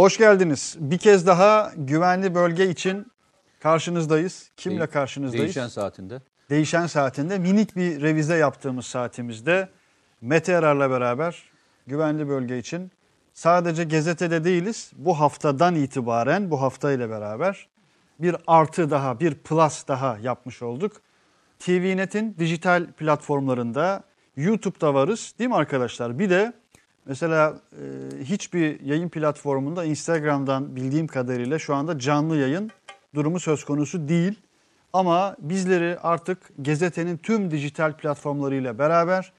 Hoş geldiniz. Bir kez daha güvenli bölge için karşınızdayız. Kimle karşınızdayız? Değişen saatinde. Değişen saatinde minik bir revize yaptığımız saatimizde Mete Erar'la beraber güvenli bölge için sadece gazetede değiliz. Bu haftadan itibaren bu hafta ile beraber bir artı daha, bir plus daha yapmış olduk. TVNet'in dijital platformlarında YouTube'da varız değil mi arkadaşlar? Bir de mesela e, hiçbir yayın platformunda Instagram'dan bildiğim kadarıyla şu anda canlı yayın durumu söz konusu değil. Ama bizleri artık gazetenin tüm dijital platformlarıyla beraber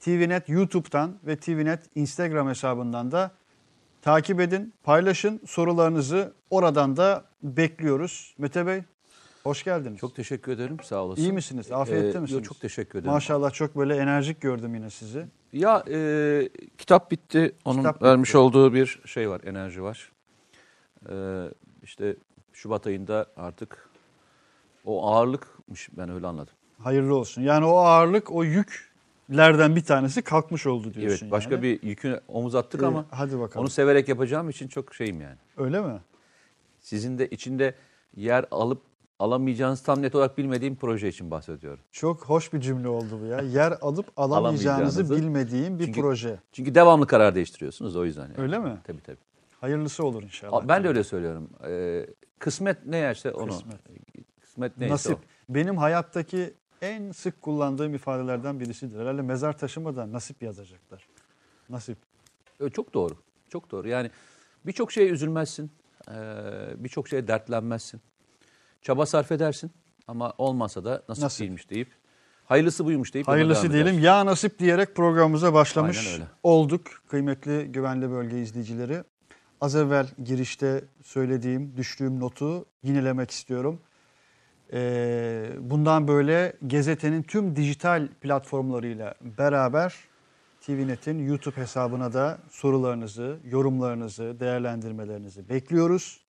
TVNet YouTube'dan ve TVNet Instagram hesabından da takip edin, paylaşın sorularınızı oradan da bekliyoruz. Mete Bey hoş geldiniz. Çok teşekkür ederim. Sağ olasın. İyi misiniz? Afiyette Ee, misiniz? Yok, çok teşekkür ederim. Maşallah çok böyle enerjik gördüm yine sizi. Ya e, kitap bitti. Onun Kitap vermiş bitti. olduğu bir şey var, enerji var. E, işte Şubat ayında artık o ağırlıkmış ben öyle anladım. Hayırlı olsun. Yani o ağırlık, o yüklerden bir tanesi kalkmış oldu diyorsun. evet, başka yani. bir yükü omuz attık Ee, ama hadi bakalım. onu severek yapacağım için çok şeyim yani. Öyle mi? Sizin de içinde yer alıp alamayacağınız tam net olarak bilmediğim proje için bahsediyorum. Çok hoş bir cümle oldu bu ya. Yer alıp alamayacağınızı bilmediğim bir Çünkü- proje. Çünkü devamlı karar değiştiriyorsunuz o yüzden. Yani. Öyle mi? Tabii tabii. Hayırlısı olur inşallah. Ben de öyle söylüyorum. Ee, kısmet ne işte onu. Kısmet. Kısmet neyse Nasip. o. Benim hayattaki en sık kullandığım ifadelerden birisidir. Herhalde mezar taşımadan nasip yazacaklar. Nasip. Ö, Çok doğru. Çok doğru. Yani birçok şeye üzülmezsin. ee, birçok şeye dertlenmezsin. Çaba sarf edersin ama olmasa da nasip, Nasip. değilmiş deyip hayırlısı buymuş deyip Hayırlısı diyelim. Ya nasip diyerek programımıza başlamış olduk. Kıymetli güvenli bölge izleyicileri. Az evvel girişte söylediğim, düştüğüm notu yinelemek istiyorum. Ee, bundan böyle gazetenin tüm dijital platformlarıyla beraber TVNet'in YouTube hesabına da sorularınızı, yorumlarınızı, değerlendirmelerinizi bekliyoruz.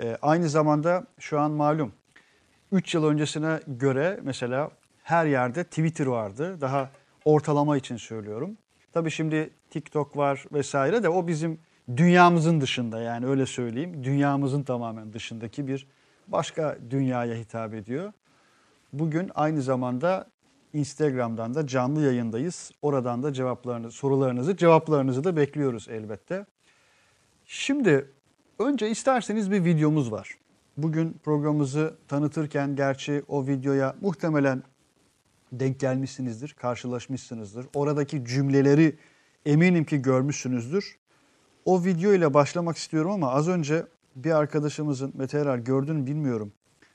Ee, aynı zamanda şu an malum 3 yıl öncesine göre mesela her yerde Twitter vardı. Daha ortalama için söylüyorum. Tabii şimdi TikTok var vesaire de o bizim dünyamızın dışında yani öyle söyleyeyim. Dünyamızın tamamen dışındaki bir başka dünyaya hitap ediyor. Bugün aynı zamanda Instagram'dan da canlı yayındayız. Oradan da cevaplarınızı, sorularınızı, cevaplarınızı da bekliyoruz elbette. Şimdi önce isterseniz bir videomuz var. Bugün programımızı tanıtırken gerçi o videoya muhtemelen denk gelmişsinizdir, karşılaşmışsınızdır. Oradaki cümleleri eminim ki görmüşsünüzdür. O video ile başlamak istiyorum ama az önce bir arkadaşımızın Mete Erer gördün mü bilmiyorum.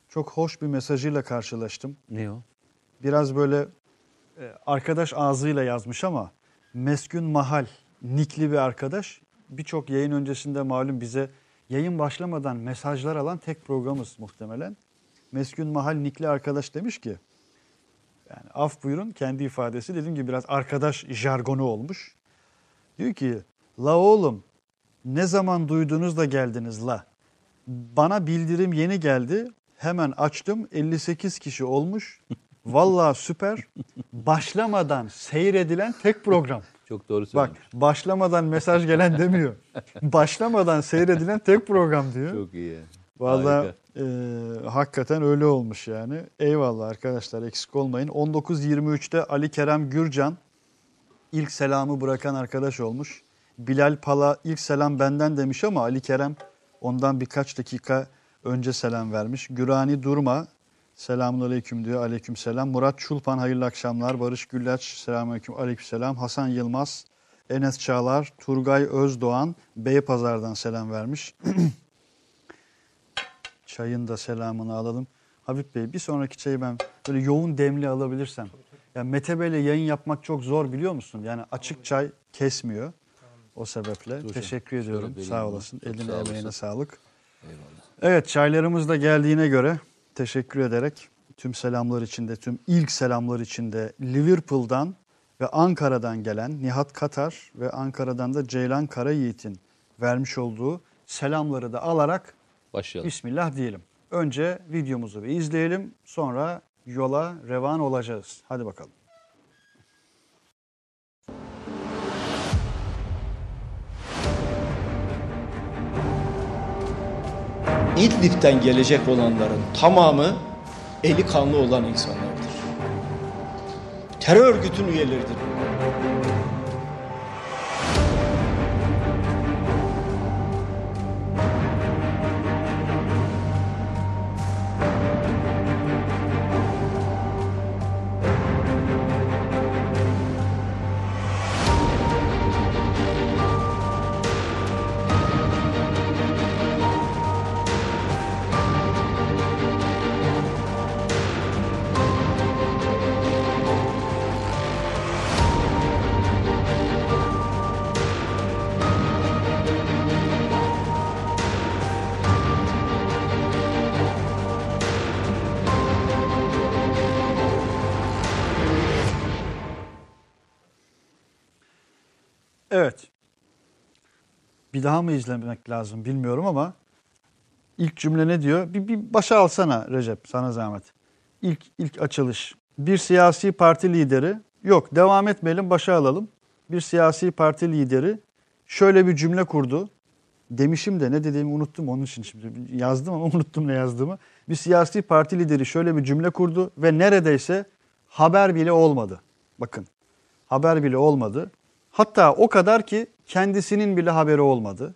Çok hoş bir mesajıyla karşılaştım. Ne o? Biraz böyle e, arkadaş ağzıyla yazmış ama Meskün Mahal nikli bir arkadaş. Birçok yayın öncesinde malum bize yayın başlamadan mesajlar alan tek programımız muhtemelen. Meskün Mahal nikli arkadaş demiş ki yani af buyurun kendi ifadesi dediğim gibi biraz arkadaş jargonu olmuş. Diyor ki la oğlum ne zaman duydunuz da geldiniz la. Bana bildirim yeni geldi. Hemen açtım 58 kişi olmuş. Vallahi süper. Başlamadan seyredilen tek program. Çok doğru Bak söylemiş. başlamadan mesaj gelen demiyor. Başlamadan seyredilen tek program diyor. Çok iyi. Harika. e, hakikaten öyle olmuş yani. Eyvallah arkadaşlar eksik olmayın. 19.23'te Ali Kerem Gürcan ilk selamı bırakan arkadaş olmuş. Bilal Pala ilk selam benden demiş ama Ali Kerem ondan birkaç dakika önce selam vermiş. Gürani Durma selamun aleyküm diyor. Aleyküm selam. Murat Çulpan hayırlı akşamlar. Barış Güllaç selamun aleyküm. Aleyküm selam. Hasan Yılmaz, Enes Çağlar, Turgay Özdoğan Beypazar'dan selam vermiş. Çayın da selamını alalım. Habib Bey bir sonraki çayı ben böyle yoğun demli alabilirsem. Ya Mete Bey'le yayın yapmak çok zor biliyor musun? Yani açık çay kesmiyor. O sebeple Dur teşekkür ediyorum. Sağ olasın. Eline sağ emeğine sağlık. Eyvallah. Evet çaylarımız da geldiğine göre teşekkür ederek tüm selamlar içinde, tüm ilk selamlar içinde Liverpool'dan ve Ankara'dan gelen Nihat Katar ve Ankara'dan da Ceylan Karayiğit'in vermiş olduğu selamları da alarak Başlayalım. Bismillah diyelim. Önce videomuzu bir izleyelim sonra yola revan olacağız. Hadi bakalım. İdlib'den gelecek olanların tamamı eli kanlı olan insanlardır. Terör örgütün üyeleridir. Evet. Daha mı izlemek lazım bilmiyorum ama ilk cümle ne diyor? Bir, bir başa alsana Recep sana zahmet. İlk, ilk açılış. Bir siyasi parti lideri yok devam etmeyelim başa alalım. Bir siyasi parti lideri şöyle bir cümle kurdu. Demişim de ne dediğimi unuttum onun için şimdi yazdım ama unuttum ne yazdığımı. Bir siyasi parti lideri şöyle bir cümle kurdu ve neredeyse haber bile olmadı. Bakın haber bile olmadı. Hatta o kadar ki kendisinin bile haberi olmadı.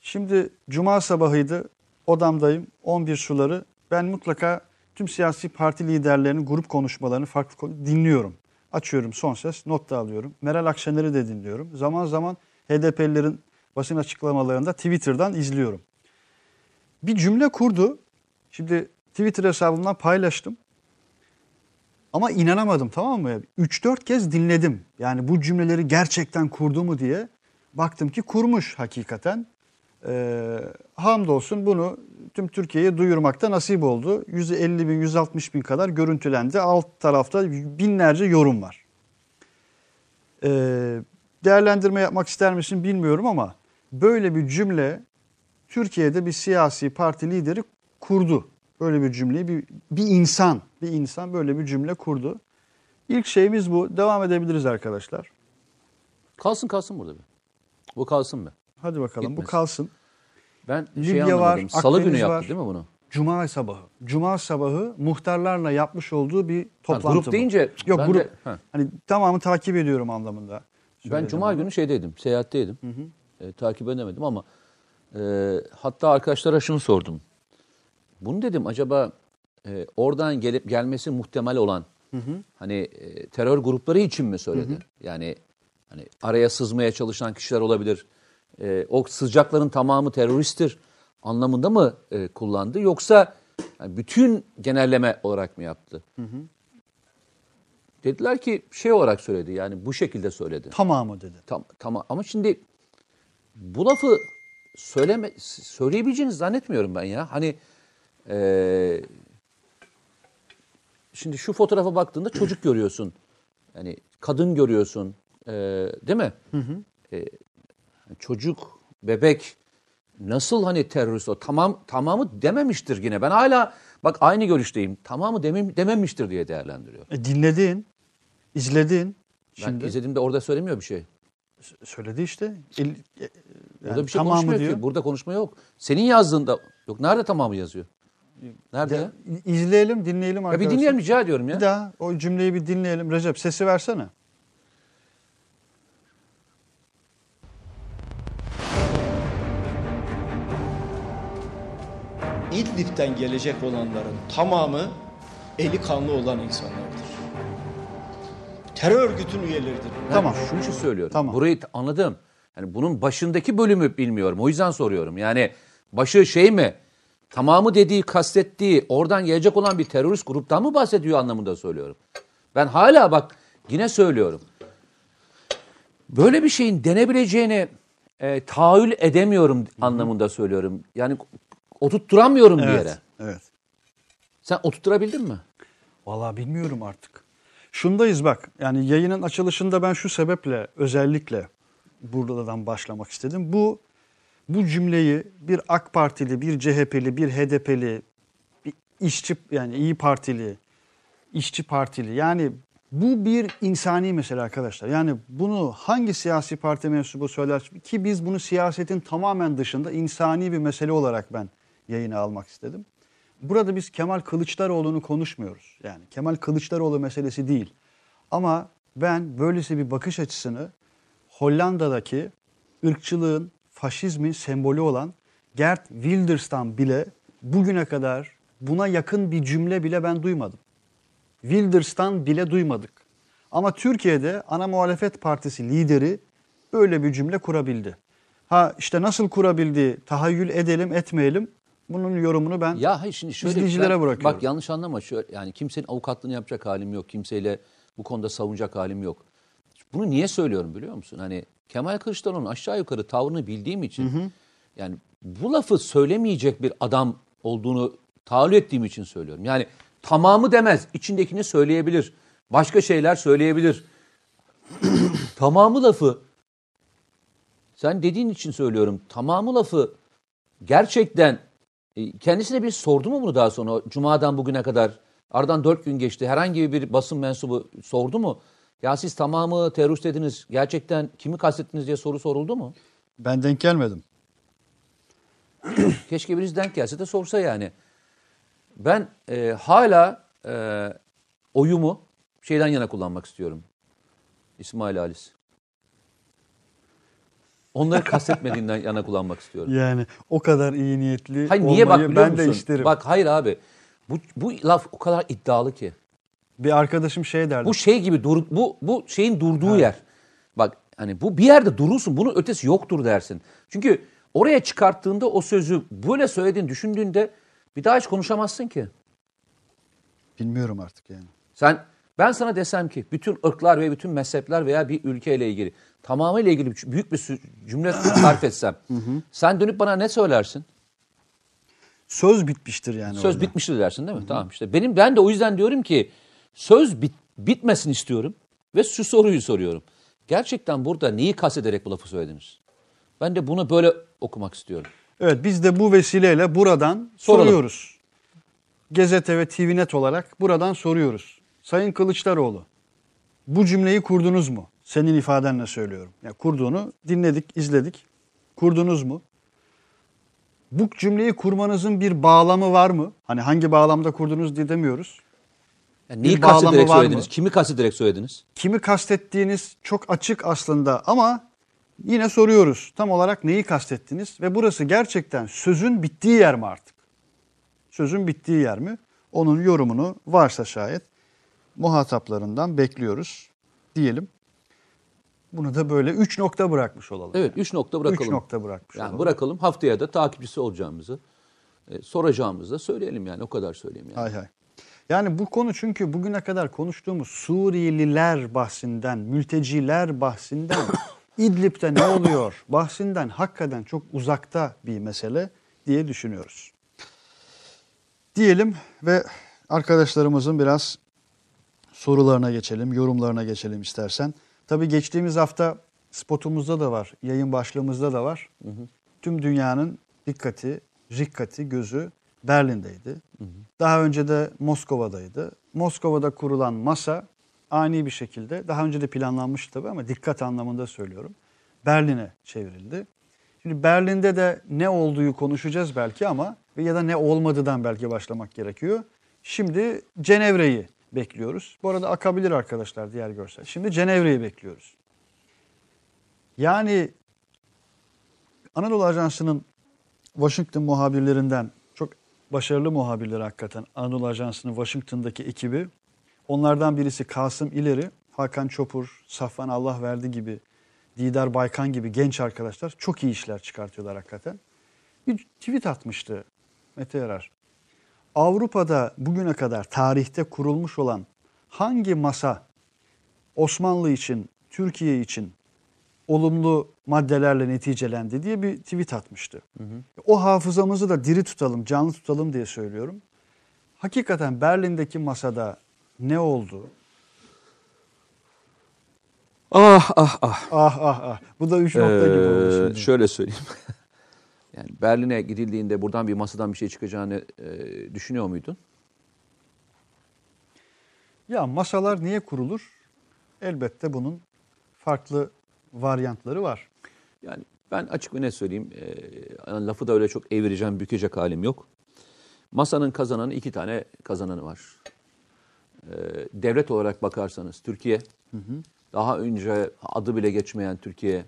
Şimdi cuma sabahıydı odamdayım 11 suları ben mutlaka tüm siyasi parti liderlerinin grup konuşmalarını farklı konu dinliyorum. Açıyorum son ses not da alıyorum. Meral Akşener'i de dinliyorum. Zaman zaman HDP'lilerin basın açıklamalarında Twitter'dan izliyorum. Bir cümle kurdu. Şimdi Twitter hesabımdan paylaştım. Ama inanamadım tamam mı? 3-4 kez dinledim. Yani bu cümleleri gerçekten kurdu mu diye. Baktım ki kurmuş hakikaten. Ee, hamdolsun bunu tüm Türkiye'ye duyurmakta nasip oldu. 150 bin, 160 bin kadar görüntülendi. Alt tarafta binlerce yorum var. Ee, değerlendirme yapmak ister misin bilmiyorum ama böyle bir cümle Türkiye'de bir siyasi parti lideri kurdu. Böyle bir cümleyi bir, bir insan, bir insan böyle bir cümle kurdu. İlk şeyimiz bu. Devam edebiliriz arkadaşlar. Kalsın kalsın burada bir. Bu kalsın be. Hadi bakalım bu Gitmesin. kalsın. Ben şey Libya var, anlamadım. Salı günü Akdeniz yaptı var. değil mi bunu? Cuma sabahı. Cuma sabahı muhtarlarla yapmış olduğu bir toplantı. grup bu. deyince Yok ben grup. de- ha. hani tamamı takip ediyorum anlamında. Ben cuma bunu. günü şeydeydim, seyahatteydim. E, takip edemedim ama e, hatta arkadaşlara şunu sordum. Bunu dedim acaba e, oradan gelip gelmesi muhtemel olan hani e, terör grupları için mi söyledi? Yani hani araya sızmaya çalışan kişiler olabilir. E, o sıcakların tamamı teröristtir anlamında mı e, kullandı yoksa yani bütün genelleme olarak mı yaptı? Dediler ki şey olarak söyledi yani bu şekilde söyledi. Tamamı dedi. Tam, tamam ama şimdi bu lafı söyleme söyleyebileceğini zannetmiyorum ben ya. Hani eee, şimdi şu fotoğrafa baktığında çocuk görüyorsun. Yani kadın görüyorsun. eee, değil mi? Eee, çocuk, bebek nasıl hani terörist o tamam tamamı dememiştir yine. Ben hala bak aynı görüşteyim. Tamamı demem, dememiştir diye değerlendiriyor. E, dinledin, izledin. Ben Şimdi izlediğimde orada söylemiyor bir şey. söyledi işte. El, e, Burada yani bir şey tamamı konuşmuyor diyor. ki. Burada konuşma yok. Senin yazdığında yok. Nerede tamamı yazıyor? Nerede ya? İzleyelim, dinleyelim Ya arkadaşlar. bir dinleyelim rica ediyorum ya. Bir daha o cümleyi bir dinleyelim. Recep sesi versene. İdlib'den gelecek olanların tamamı eli kanlı olan insanlardır. Terör örgütün üyeleridir. Ben Tamam. Şunu için söylüyorum. Tamam. Burayı anladım. Yani bunun başındaki bölümü bilmiyorum. O yüzden soruyorum. Yani başı şey mi? Tamamı dediği, kastettiği, oradan gelecek olan bir terörist gruptan mı bahsediyor anlamında söylüyorum. Ben hala bak yine söylüyorum. Böyle bir şeyin denebileceğini e, tahayyül edemiyorum anlamında söylüyorum. Yani oturtturamıyorum bir yere. Evet. Sen oturtturabildin mi? Vallahi bilmiyorum artık. Şundayız bak. Yani yayının açılışında ben şu sebeple özellikle buradan başlamak istedim. Bu bu cümleyi bir AK Partili, bir CHP'li, bir HDP'li, bir işçi yani İyi Partili, işçi partili yani bu bir insani mesele arkadaşlar. Yani bunu hangi siyasi parti mensubu söyler ki biz bunu siyasetin tamamen dışında insani bir mesele olarak ben yayına almak istedim. Burada biz Kemal Kılıçdaroğlu'nu konuşmuyoruz. Yani Kemal Kılıçdaroğlu meselesi değil. Ama ben böylesi bir bakış açısını Hollanda'daki ırkçılığın, faşizmin sembolü olan Gert Wilders'tan bile bugüne kadar buna yakın bir cümle bile ben duymadım. Wilders'tan bile duymadık. Ama Türkiye'de ana muhalefet partisi lideri böyle bir cümle kurabildi. Ha işte nasıl kurabildi tahayyül edelim etmeyelim bunun yorumunu ben Ya hayır şimdi şöyle izleyicilere ben- bırakıyorum. Bak yanlış anlama şöyle yani kimsenin avukatlığını yapacak halim yok. Kimseyle bu konuda savunacak halim yok. Bunu niye söylüyorum biliyor musun? Hani Kemal Kılıçdaroğlu'nun aşağı yukarı tavrını bildiğim için yani bu lafı söylemeyecek bir adam olduğunu tahayyül ettiğim için söylüyorum. Yani tamamı demez. içindekini söyleyebilir. Başka şeyler söyleyebilir. tamamı lafı sen dediğin için söylüyorum. Tamamı lafı gerçekten e, kendisine bir sordu mu bunu daha sonra? Cuma'dan bugüne kadar aradan dört gün geçti. Herhangi bir basın mensubu sordu mu? Ya siz tamamı terörist dediniz. Gerçekten kimi kastettiniz diye soru soruldu mu? ben denk gelmedim. Keşke birisi denk gelse de sorsa yani. Ben e, hala e, oyumu şeyden yana kullanmak istiyorum. İsmail Halis. Onları kastetmediğinden yana kullanmak istiyorum. Yani o kadar iyi niyetli Hayır niye bak olmayı biliyor ben musun? de isterim. Bak hayır abi. Bu, bu laf o kadar iddialı ki. Bir arkadaşım şey derdi. Bu şey gibi dur, bu bu şeyin durduğu yer. Bak hani bu bir yerde durursun. Bunun ötesi yoktur dersin. Çünkü oraya çıkarttığında o sözü böyle söylediğini düşündüğünde bir daha hiç konuşamazsın ki. Bilmiyorum artık yani. Sen ben sana desem ki bütün ırklar ve bütün mezhepler veya bir ülkeyle ilgili tamamıyla ilgili büyük bir cümle sarf etsem sen dönüp bana ne söylersin? Söz bitmiştir yani. Söz orada. bitmiştir dersin değil mi? Tamam işte. Benim ben de o yüzden diyorum ki söz bit, bitmesin istiyorum ve şu soruyu soruyorum. Gerçekten burada neyi kastederek bu lafı söylediniz? Ben de bunu böyle okumak istiyorum. Evet biz de bu vesileyle buradan Soralım. soruyoruz. Gazete ve TVNet olarak buradan soruyoruz. Sayın Kılıçdaroğlu bu cümleyi kurdunuz mu? Senin ifadenle söylüyorum. Ya kurduğunu dinledik, izledik. Kurdunuz mu? Bu cümleyi kurmanızın bir bağlamı var mı? Hani hangi bağlamda kurdunuz diye demiyoruz. Yani neyi kastederek var mı? söylediniz? Kimi kastederek söylediniz? Kimi kastettiğiniz çok açık aslında ama yine soruyoruz. Tam olarak neyi kastettiniz? Ve burası gerçekten sözün bittiği yer mi artık? Sözün bittiği yer mi? Onun yorumunu varsa şayet muhataplarından bekliyoruz diyelim. Bunu da böyle üç nokta bırakmış olalım. Evet, üç nokta bırakalım. Üç nokta bırakmış Yani olalım. bırakalım. Haftaya da takipçisi olacağımızı, e, soracağımızı da söyleyelim yani. O kadar söyleyeyim yani. Hay hay. Yani bu konu çünkü bugüne kadar konuştuğumuz Suriyeliler bahsinden, mülteciler bahsinden, İdlib'de ne oluyor bahsinden hakikaten çok uzakta bir mesele diye düşünüyoruz. Diyelim ve arkadaşlarımızın biraz sorularına geçelim, yorumlarına geçelim istersen. Tabii geçtiğimiz hafta spotumuzda da var, yayın başlığımızda da var. Tüm dünyanın dikkati, rikkati, gözü Berlin'deydi. Daha önce de Moskova'daydı. Moskova'da kurulan masa ani bir şekilde, daha önce de planlanmıştı tabii ama dikkat anlamında söylüyorum. Berlin'e çevrildi. Şimdi Berlin'de de ne olduğu konuşacağız belki ama ya da ne olmadığından belki başlamak gerekiyor. Şimdi Cenevre'yi bekliyoruz. Bu arada akabilir arkadaşlar diğer görsel. Şimdi Cenevre'yi bekliyoruz. Yani Anadolu Ajansı'nın Washington muhabirlerinden başarılı muhabirler hakikaten. Anadolu Ajansı'nın Washington'daki ekibi. Onlardan birisi Kasım İleri, Hakan Çopur, Safvan Allah verdi gibi, Didar Baykan gibi genç arkadaşlar çok iyi işler çıkartıyorlar hakikaten. Bir tweet atmıştı Mete Yarar. Avrupa'da bugüne kadar tarihte kurulmuş olan hangi masa Osmanlı için, Türkiye için olumlu maddelerle neticelendi diye bir tweet atmıştı. O hafızamızı da diri tutalım, canlı tutalım diye söylüyorum. Hakikaten Berlin'deki masada ne oldu? Ah ah ah. Ah ah ah. Bu da üç nokta gibi oldu Ee, şimdi. şöyle söyleyeyim. yani Berlin'e gidildiğinde buradan bir masadan bir şey çıkacağını e, düşünüyor muydun? Ya masalar niye kurulur? Elbette bunun farklı varyantları var. Yani Ben açık ve net söyleyeyim. e, lafı da öyle çok evireceğim, bükecek halim yok. Masanın kazananı iki tane kazananı var. E, devlet olarak bakarsanız Türkiye, daha önce adı bile geçmeyen Türkiye,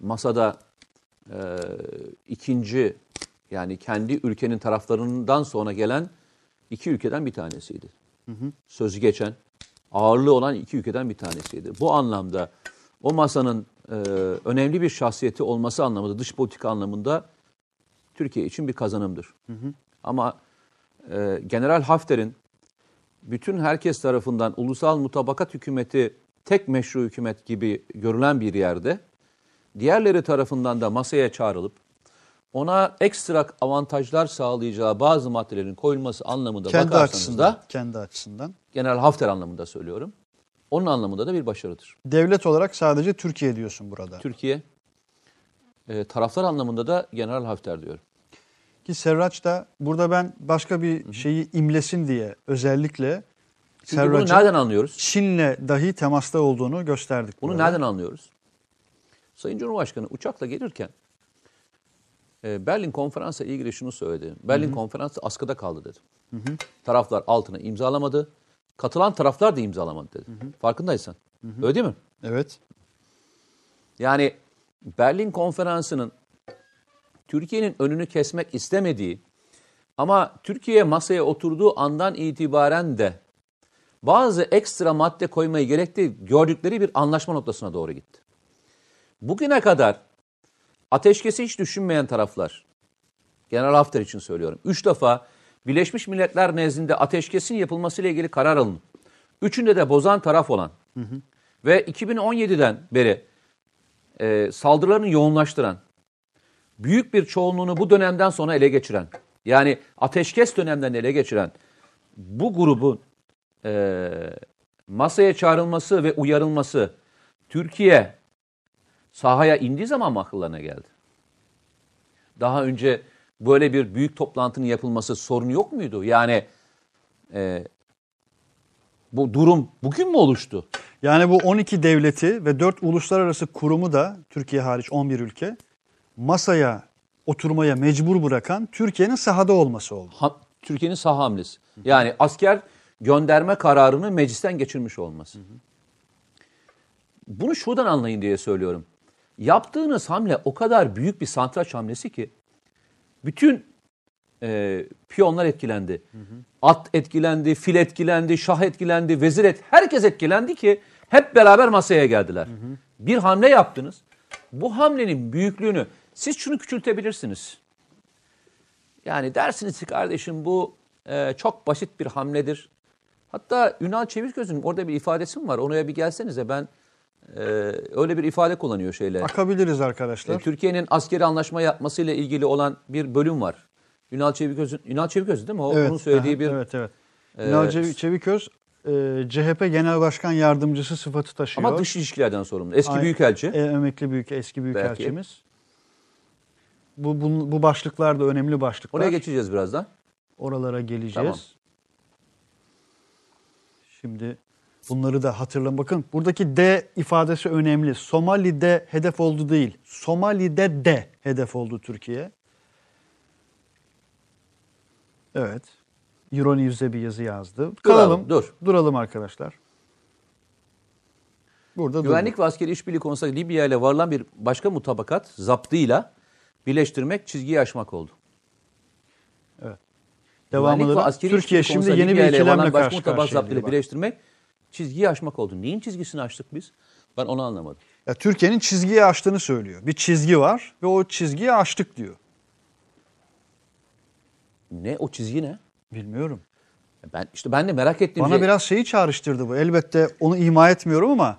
masada e, ikinci yani kendi ülkenin taraflarından sonra gelen iki ülkeden bir tanesiydi. Sözü geçen, ağırlığı olan iki ülkeden bir tanesiydi. Bu anlamda o masanın e, önemli bir şahsiyeti olması anlamında, dış politika anlamında Türkiye için bir kazanımdır. Ama e, General Hafter'in bütün herkes tarafından ulusal mutabakat hükümeti tek meşru hükümet gibi görülen bir yerde diğerleri tarafından da masaya çağrılıp ona ekstra avantajlar sağlayacağı bazı maddelerin koyulması anlamında Kendi bakarsanız açısından, da kendi açısından. General Hafter anlamında söylüyorum. Onun anlamında da bir başarıdır. Devlet olarak sadece Türkiye diyorsun burada. Türkiye e, taraftar anlamında da General Hafter diyorum. Ki Serraç da burada ben başka bir şeyi imlesin diye özellikle Çünkü bunu Serraç'ın nereden anlıyoruz? Çin'le dahi temasta olduğunu gösterdik. Bunu burada. nereden anlıyoruz? Sayın Cumhurbaşkanı uçakla gelirken e, Berlin konferansa ilgili şunu söyledi. Berlin konferansı askıda kaldı dedi. Taraflar altına imzalamadı. Katılan taraflar da imzalamadı dedi. Farkındaysan. Öyle değil mi? Evet. Yani Berlin konferansının Türkiye'nin önünü kesmek istemediği ama Türkiye masaya oturduğu andan itibaren de bazı ekstra madde koymayı gerektiği gördükleri bir anlaşma noktasına doğru gitti. Bugüne kadar ateşkesi hiç düşünmeyen taraflar, General Hafter için söylüyorum, üç defa Birleşmiş Milletler nezdinde ateşkesin yapılmasıyla ilgili karar alındı. Üçünde de bozan taraf olan ve 2017'den beri e, saldırılarını yoğunlaştıran, büyük bir çoğunluğunu bu dönemden sonra ele geçiren, yani ateşkes dönemden ele geçiren bu grubun e, masaya çağrılması ve uyarılması Türkiye sahaya indiği zaman mı akıllarına geldi? Daha önce böyle bir büyük toplantının yapılması sorun yok muydu? Yani e, bu durum bugün mü oluştu? Yani bu 12 devleti ve 4 uluslararası kurumu da Türkiye hariç 11 ülke masaya oturmaya mecbur bırakan Türkiye'nin sahada olması oldu. Ha- Türkiye'nin saha hamlesi. Yani asker gönderme kararını meclisten geçirmiş olması. Bunu şuradan anlayın diye söylüyorum. Yaptığınız hamle o kadar büyük bir santraç hamlesi ki bütün e, piyonlar etkilendi. At etkilendi, fil etkilendi, şah etkilendi, vezir et, herkes etkilendi ki hep beraber masaya geldiler. Bir hamle yaptınız. Bu hamlenin büyüklüğünü siz şunu küçültebilirsiniz. Yani dersiniz ki kardeşim bu e, çok basit bir hamledir. Hatta Ünal Çeviköz'ün orada bir ifadesi mi var? Oraya bir gelsenize ben e, öyle bir ifade kullanıyor şeyle. Akabiliriz E, arkadaşlar. Türkiye'nin askeri anlaşma yapmasıyla ilgili olan bir bölüm var. Ünal Çeviköz'ün Ünal Çeviköz değil mi? O, onun söylediği aha, bir Evet evet. e, Ünal Çevi- Çeviköz e, CHP Genel Başkan Yardımcısı sıfatı taşıyor. ama dış ilişkilerden sorumlu. Eski Ay- büyükelçi. E, emekli büyük eski büyükelçimiz. Bu, bu bu başlıklar da önemli başlıklar. Oraya geçeceğiz birazdan. Oralara geleceğiz. Tamam. Şimdi bunları da hatırlayın. Bakın buradaki D ifadesi önemli. Somali'de hedef oldu değil. Somali'de de hedef oldu Türkiye. Evet. Euronews'e bir yazı yazdı. Kalalım. dur. Duralım arkadaşlar. Burada Güvenlik ve askeri işbirliği konusunda Libya ile varılan bir başka mutabakat zaptıyla birleştirmek, çizgiyi aşmak oldu. Güvenlik ve da askeri Türkiye işbirliği şimdi konusunda yeni Libya bir ile ikilemle varılan başka karşı mutabakat karşıya. zaptıyla diyor bak. birleştirmek, çizgiyi aşmak oldu. Neyin çizgisini aştık biz? Ben onu anlamadım. Ya Türkiye'nin çizgiyi aştığını söylüyor. Bir çizgi var ve o çizgiyi aştık diyor. Ne o çizgi ne? Bilmiyorum. Ben işte ben de merak ettiğim Bana şey biraz şeyi çağrıştırdı bu. Elbette onu ima etmiyorum ama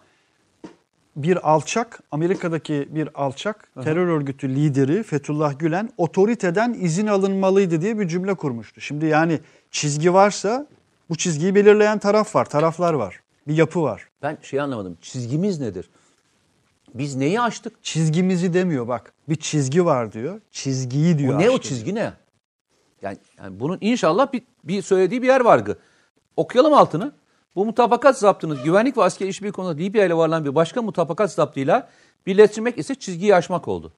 bir alçak, Amerika'daki bir alçak terör örgütü lideri Fethullah Gülen otoriteden izin alınmalıydı diye bir cümle kurmuştu. Şimdi yani çizgi varsa bu çizgiyi belirleyen taraf var, taraflar var. Bir yapı var. ben şey anlamadım. Çizgimiz nedir? Biz neyi aştık? Çizgimizi demiyor bak. Bir çizgi var diyor. Çizgiyi diyor. O ne o çizgi ne? Yani, yani bunun inşallah bir, bir söylediği bir yer vardı. Okuyalım altını. Bu mutabakat zaptını güvenlik ve askeri işbirliği konusunda Libya ile varılan bir başka mutabakat zaptıyla birleştirmek ise çizgiyi aşmak oldu.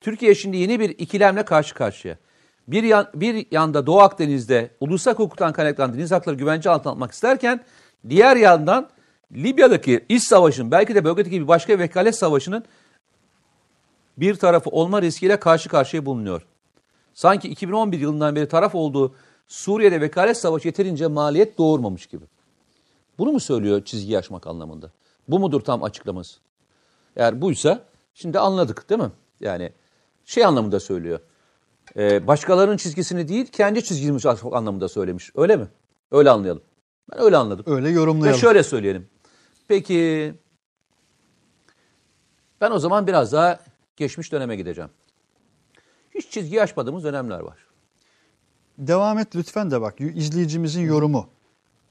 Türkiye şimdi yeni bir ikilemle karşı karşıya. Bir, yan, bir yanda Doğu Akdeniz'de ulusal hukuktan kaynaklanan deniz hakları güvence altına almak isterken diğer yandan Libya'daki iç savaşın belki de bölgedeki bir başka vekalet savaşının bir tarafı olma riskiyle karşı karşıya bulunuyor. Sanki 2011 yılından beri taraf olduğu Suriye'de vekalet savaşı yeterince maliyet doğurmamış gibi. Bunu mu söylüyor çizgi aşmak anlamında? Bu mudur tam açıklaması? Eğer buysa şimdi anladık değil mi? Yani şey anlamında söylüyor. Ee, başkalarının çizgisini değil kendi çizgimizi aşmak anlamında söylemiş. Öyle mi? Öyle anlayalım. Ben öyle anladım. Öyle Ve yorumlayalım. şöyle söyleyelim. Peki ben o zaman biraz daha geçmiş döneme gideceğim. Hiç çizgi aşmadığımız dönemler var. Devam et lütfen de bak izleyicimizin yorumu.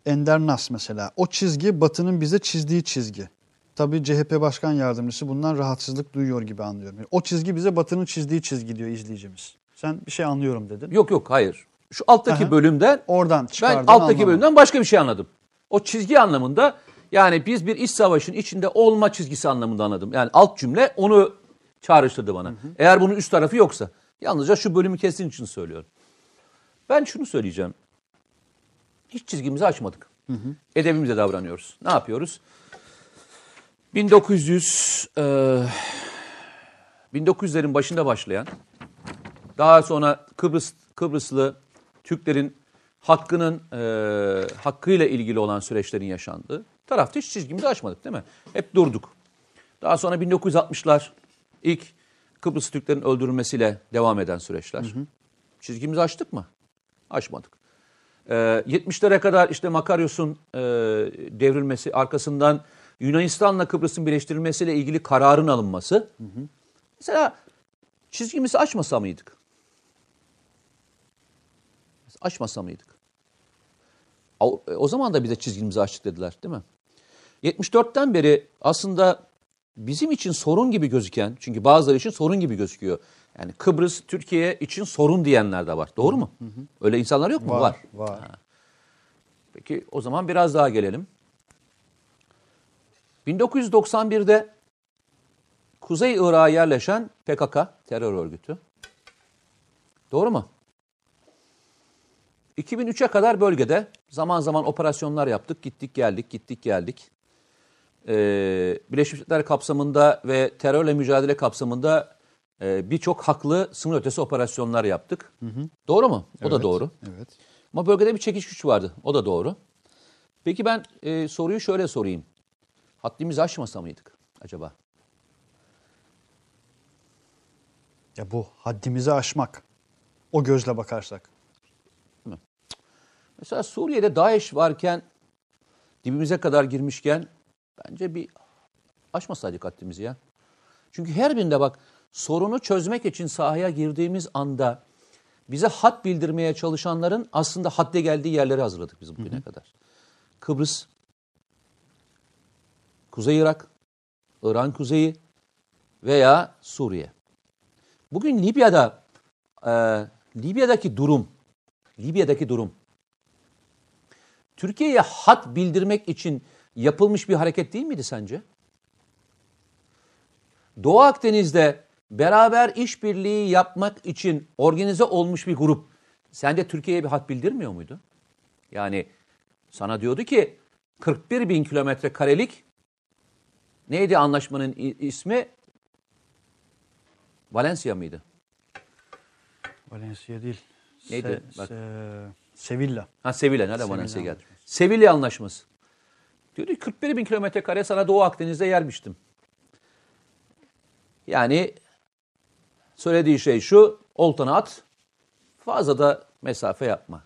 Ender Nas mesela. O çizgi Batı'nın bize çizdiği çizgi. Tabii CHP Başkan Yardımcısı bundan rahatsızlık duyuyor gibi anlıyorum. O çizgi bize Batı'nın çizdiği çizgi diyor izleyicimiz. Sen bir şey anlıyorum dedin. Yok yok hayır. Şu alttaki Aha. bölümden Oradan ben alttaki anlamadım. bölümden başka bir şey anladım. O çizgi anlamında yani biz bir iç savaşın içinde olma çizgisi anlamında anladım. Yani alt cümle onu çağrıştırdı bana. Eğer bunun üst tarafı yoksa. Yalnızca şu bölümü kestiğin için söylüyorum. Ben şunu söyleyeceğim. Hiç çizgimizi açmadık. Edebimize davranıyoruz. Ne yapıyoruz? 1900 e, 1900'lerin başında başlayan daha sonra Kıbrıs Kıbrıslı Türklerin hakkının e, hakkıyla ilgili olan süreçlerin yaşandığı tarafta hiç çizgimizi açmadık değil mi? Hep durduk. Daha sonra 1960'lar ilk Kıbrıs Türklerin öldürülmesiyle devam eden süreçler. Çizgimizi açtık mı? Açmadık. Ee, 70'lere kadar işte Makaryos'un e, devrilmesi arkasından Yunanistan'la Kıbrıs'ın birleştirilmesiyle ilgili kararın alınması. Mesela çizgimizi açmasa mıydık? Açmasa mıydık? O, o zaman da bize çizgimizi açtık dediler değil mi? 74'ten beri aslında bizim için sorun gibi gözüken, çünkü bazıları için sorun gibi gözüküyor. Yani Kıbrıs, Türkiye için sorun diyenler de var. Doğru mu? Öyle insanlar yok mu? Var, var. Peki o zaman biraz daha gelelim. 1991'de Kuzey Irak'a yerleşen PKK terör örgütü. Doğru mu? 2003'e kadar bölgede zaman zaman operasyonlar yaptık. Gittik geldik, gittik geldik. Ee, Birleşmiş Milletler kapsamında ve terörle mücadele kapsamında e, birçok haklı sınır ötesi operasyonlar yaptık. Doğru mu? O da Evet, doğru. Evet. Ama bölgede bir çekiş güç vardı. O da doğru. Peki ben e, soruyu şöyle sorayım. Haddimizi aşmasa mıydık acaba? Ya bu haddimizi aşmak. O gözle bakarsak. Mesela Suriye'de DAEŞ varken dibimize kadar girmişken bence bir aşmasaydık haddimizi ya. Çünkü her birinde bak sorunu çözmek için sahaya girdiğimiz anda bize hat bildirmeye çalışanların aslında hadde geldiği yerleri hazırladık biz bugüne kadar. Kıbrıs, Kuzey Irak, İran kuzeyi veya Suriye. Bugün Libya'da e, Libya'daki durum Libya'daki durum Türkiye'ye hat bildirmek için yapılmış bir hareket değil miydi sence? Doğu Akdeniz'de beraber işbirliği yapmak için organize olmuş bir grup sence Türkiye'ye bir hat bildirmiyor muydu? Yani sana diyordu ki 41 bin kilometre karelik neydi anlaşmanın ismi? Valencia mıydı? Valencia değil. Neydi? Bak. se- Sevilla. Ha Sevilla. Sevilla Valencia geldi? Sevilla Anlaşması. Diyordu ki 41 bin kilometre kare sana Doğu Akdeniz'de yermiştim. Yani söylediği şey şu, oltanı at, fazla da mesafe yapma.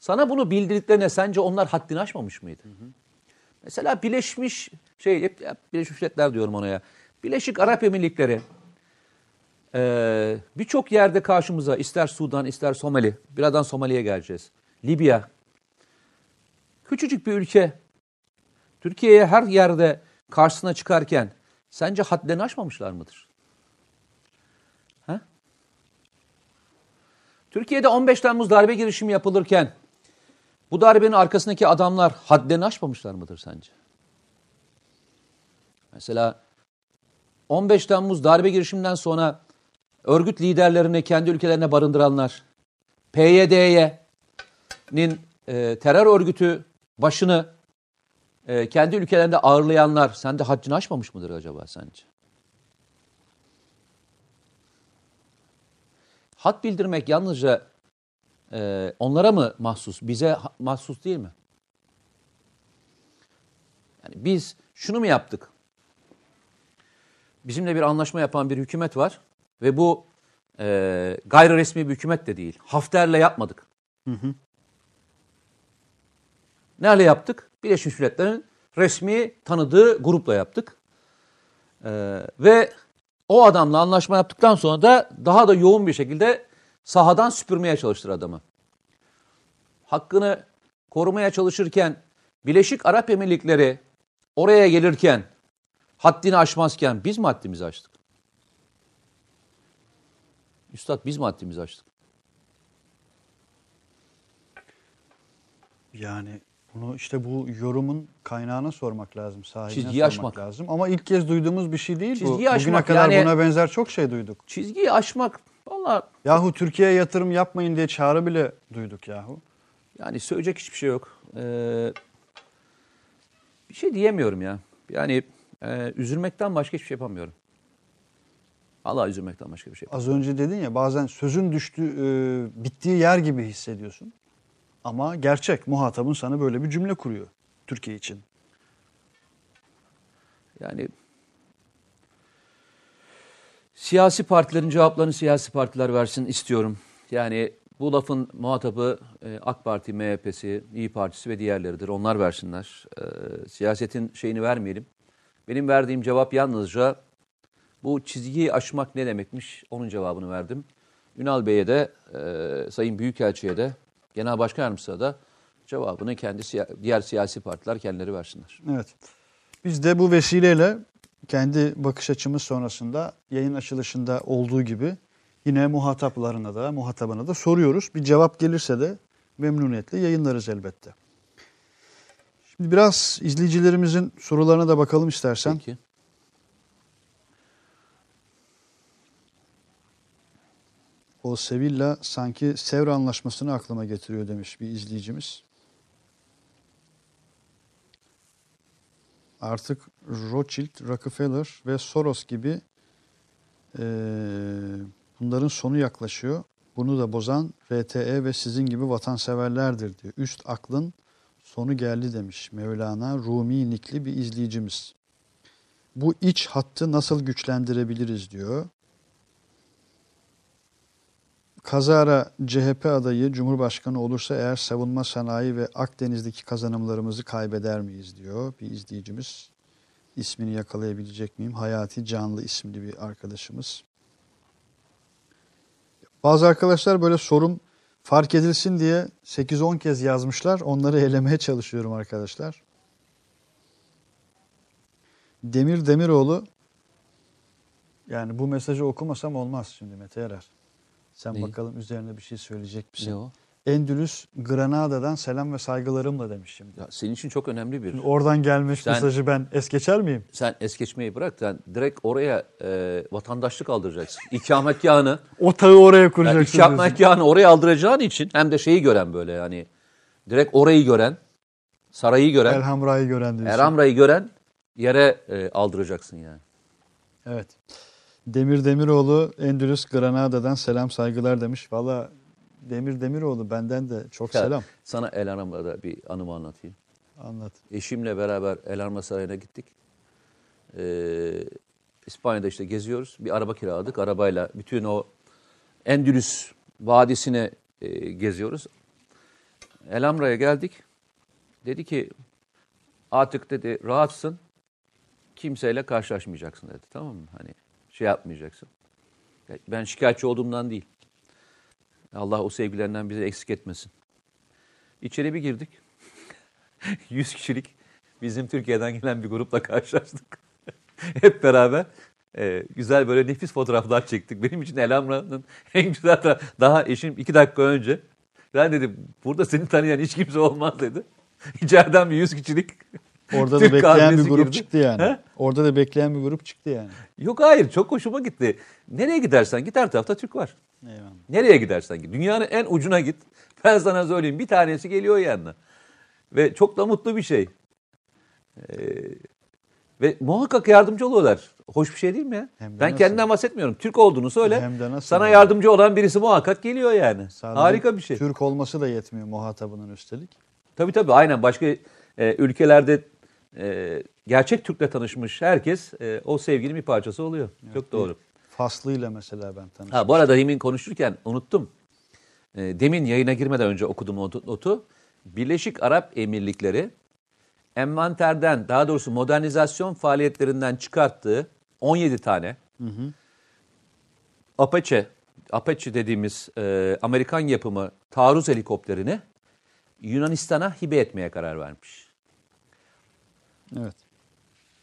Sana bunu bildirdiklerine sence onlar haddini aşmamış mıydı? Mesela Birleşmiş, şey hep, hep Birleşmiş Milletler diyorum ona ya. Birleşik Arap Emirlikleri ee, birçok yerde karşımıza ister Sudan ister Somali, birazdan Somali'ye geleceğiz. Libya, küçücük bir ülke. Türkiye'ye her yerde karşısına çıkarken sence hadlerini aşmamışlar mıdır? Ha? Türkiye'de 15 Temmuz darbe girişimi yapılırken bu darbenin arkasındaki adamlar hadlerini aşmamışlar mıdır sence? Mesela 15 Temmuz darbe girişiminden sonra örgüt liderlerini kendi ülkelerine barındıranlar, PYD'nin e, terör örgütü başını e, kendi ülkelerinde ağırlayanlar sen de haccını aşmamış mıdır acaba sence? Hat bildirmek yalnızca e, onlara mı mahsus, bize mahsus değil mi? Yani biz şunu mu yaptık? Bizimle bir anlaşma yapan bir hükümet var ve bu e, gayri resmi bir hükümet de değil. Hafter'le yapmadık. Nerede yaptık? Birleşmiş Milletler'in resmi tanıdığı grupla yaptık. Ee, ve o adamla anlaşma yaptıktan sonra da daha da yoğun bir şekilde sahadan süpürmeye çalıştır adamı. Hakkını korumaya çalışırken Birleşik Arap Emirlikleri oraya gelirken haddini aşmazken biz mi haddimizi aştık? Üstad biz mi haddimizi aştık? Yani bunu işte bu yorumun kaynağına sormak lazım, sahibine Çizgiyi sormak aşmak. lazım. Ama ilk kez duyduğumuz bir şey değil bu. Çizgiyi Bugüne aşmak kadar yani- buna benzer çok şey duyduk. Çizgiyi aşmak valla Yahu Türkiye'ye yatırım yapmayın diye çağrı bile duyduk yahu. Yani söyleyecek hiçbir şey yok. Ee, bir şey diyemiyorum ya. Yani e, üzülmekten başka hiçbir şey yapamıyorum. Allah üzülmekten başka bir şey yapamıyorum. Az önce dedin ya bazen sözün düştüğü, e, bittiği yer gibi hissediyorsun. Ama gerçek muhatabın sana böyle bir cümle kuruyor Türkiye için. Yani siyasi partilerin cevaplarını siyasi partiler versin istiyorum. Yani bu lafın muhatabı e, AK Parti, MHP'si, İyi Partisi ve diğerleridir. Onlar versinler. E, siyasetin şeyini vermeyelim. Benim verdiğim cevap yalnızca bu çizgiyi aşmak ne demekmiş onun cevabını verdim. Ünal Bey'e de, e, Sayın Büyükelçi'ye de, Genel Başkan Yardımcısı'na da cevabını kendi diğer siyasi partiler kendileri versinler. Evet. Biz de bu vesileyle kendi bakış açımız sonrasında yayın açılışında olduğu gibi yine muhataplarına da muhatabına da soruyoruz. Bir cevap gelirse de memnuniyetle yayınlarız elbette. Şimdi biraz izleyicilerimizin sorularına da bakalım istersen. Peki. O Sevilla sanki Sevr Anlaşması'nı aklıma getiriyor demiş bir izleyicimiz. Artık Rothschild, Rockefeller ve Soros gibi eee, bunların sonu yaklaşıyor. Bunu da bozan RTE ve sizin gibi vatanseverlerdir diyor. Üst aklın sonu geldi demiş Mevlana Rumi nikli bir izleyicimiz. Bu iç hattı nasıl güçlendirebiliriz diyor. Kazara CHP adayı Cumhurbaşkanı olursa eğer savunma sanayi ve Akdeniz'deki kazanımlarımızı kaybeder miyiz diyor bir izleyicimiz. İsmini yakalayabilecek miyim? Hayati Canlı isimli bir arkadaşımız. Bazı arkadaşlar böyle sorum fark edilsin diye 8-10 kez yazmışlar. Onları elemeye çalışıyorum arkadaşlar. Demir Demiroğlu yani bu mesajı okumasam olmaz şimdi Mete Erer. Sen Neyi? bakalım üzerine bir şey söyleyecek misin? Ne o? Endülüs Granada'dan selam ve saygılarımla demiş şimdi. Ya senin için çok önemli bir. Oradan gelmiş Sen- mesajı ben es geçer miyim? Sen es geçmeyi bırak. Sen direkt oraya e, vatandaşlık aldıracaksın. İkametgahını, Otağı oraya yani kuracaksın diyorsun. ikametgahını oraya aldıracağın için hem de şeyi gören böyle yani direkt orayı gören, sarayı gören, Elhamra'yı gören diyorsun. Eramra'yı gören yere e, aldıracaksın yani. Evet. Demir Demiroğlu Endülüs Granada'dan selam saygılar demiş. Valla Demir Demiroğlu benden de çok Ya, selam. Sana El Aramra'da bir anımı anlatayım. Anlat. Eşimle beraber El Arma Sarayı'na gittik. Ee, İspanya'da işte geziyoruz. Bir araba kiraladık. Arabayla bütün o Endülüs Vadisi'ne e, geziyoruz. El Amra'ya geldik. Dedi ki artık dedi rahatsın. Kimseyle karşılaşmayacaksın dedi. Tamam mı? Hani şey yapmayacaksın. Ben şikayetçi olduğumdan değil. Allah o sevgilerinden bizi eksik etmesin. İçeri bir girdik. 100 kişilik bizim Türkiye'den gelen bir grupla karşılaştık. Hep beraber e, güzel böyle nefis fotoğraflar çektik. Benim için Elhamra'nın en güzel tarafı- daha eşim iki dakika önce ben dedi burada seni tanıyan hiç kimse olmaz dedi. İçeriden bir 100 kişilik Orada da bekleyen bir grup girdi. çıktı yani. He? Orada da bekleyen bir grup çıktı yani. Yok hayır çok hoşuma gitti. Nereye gidersen git her tarafta Türk var. Eyvallah. Nereye gidersen git. Dünyanın en ucuna git. Ben sana söyleyeyim bir tanesi geliyor yanına. Ve çok da mutlu bir şey. Ee, ve muhakkak yardımcı oluyorlar. Hoş bir şey değil mi ya? Hem Ben nasıl? kendimden bahsetmiyorum. Türk olduğunu söyle. Hem de nasıl sana yani? yardımcı olan birisi muhakkak geliyor yani. Sadece Harika bir şey. Türk olması da yetmiyor muhatabının üstelik. Tabii tabii aynen başka e, ülkelerde e, gerçek Türk'le tanışmış herkes e, o sevginin bir parçası oluyor. Çok doğru. Faslıyla mesela ben tanıştım. Ha bu arada demin konuşurken unuttum. E, demin yayına girmeden önce okudum notu, notu. Birleşik Arap Emirlikleri envanterden daha doğrusu modernizasyon faaliyetlerinden çıkarttığı 17 tane Apache Apache dediğimiz e, Amerikan yapımı taarruz helikopterini Yunanistan'a hibe etmeye karar vermiş. Evet.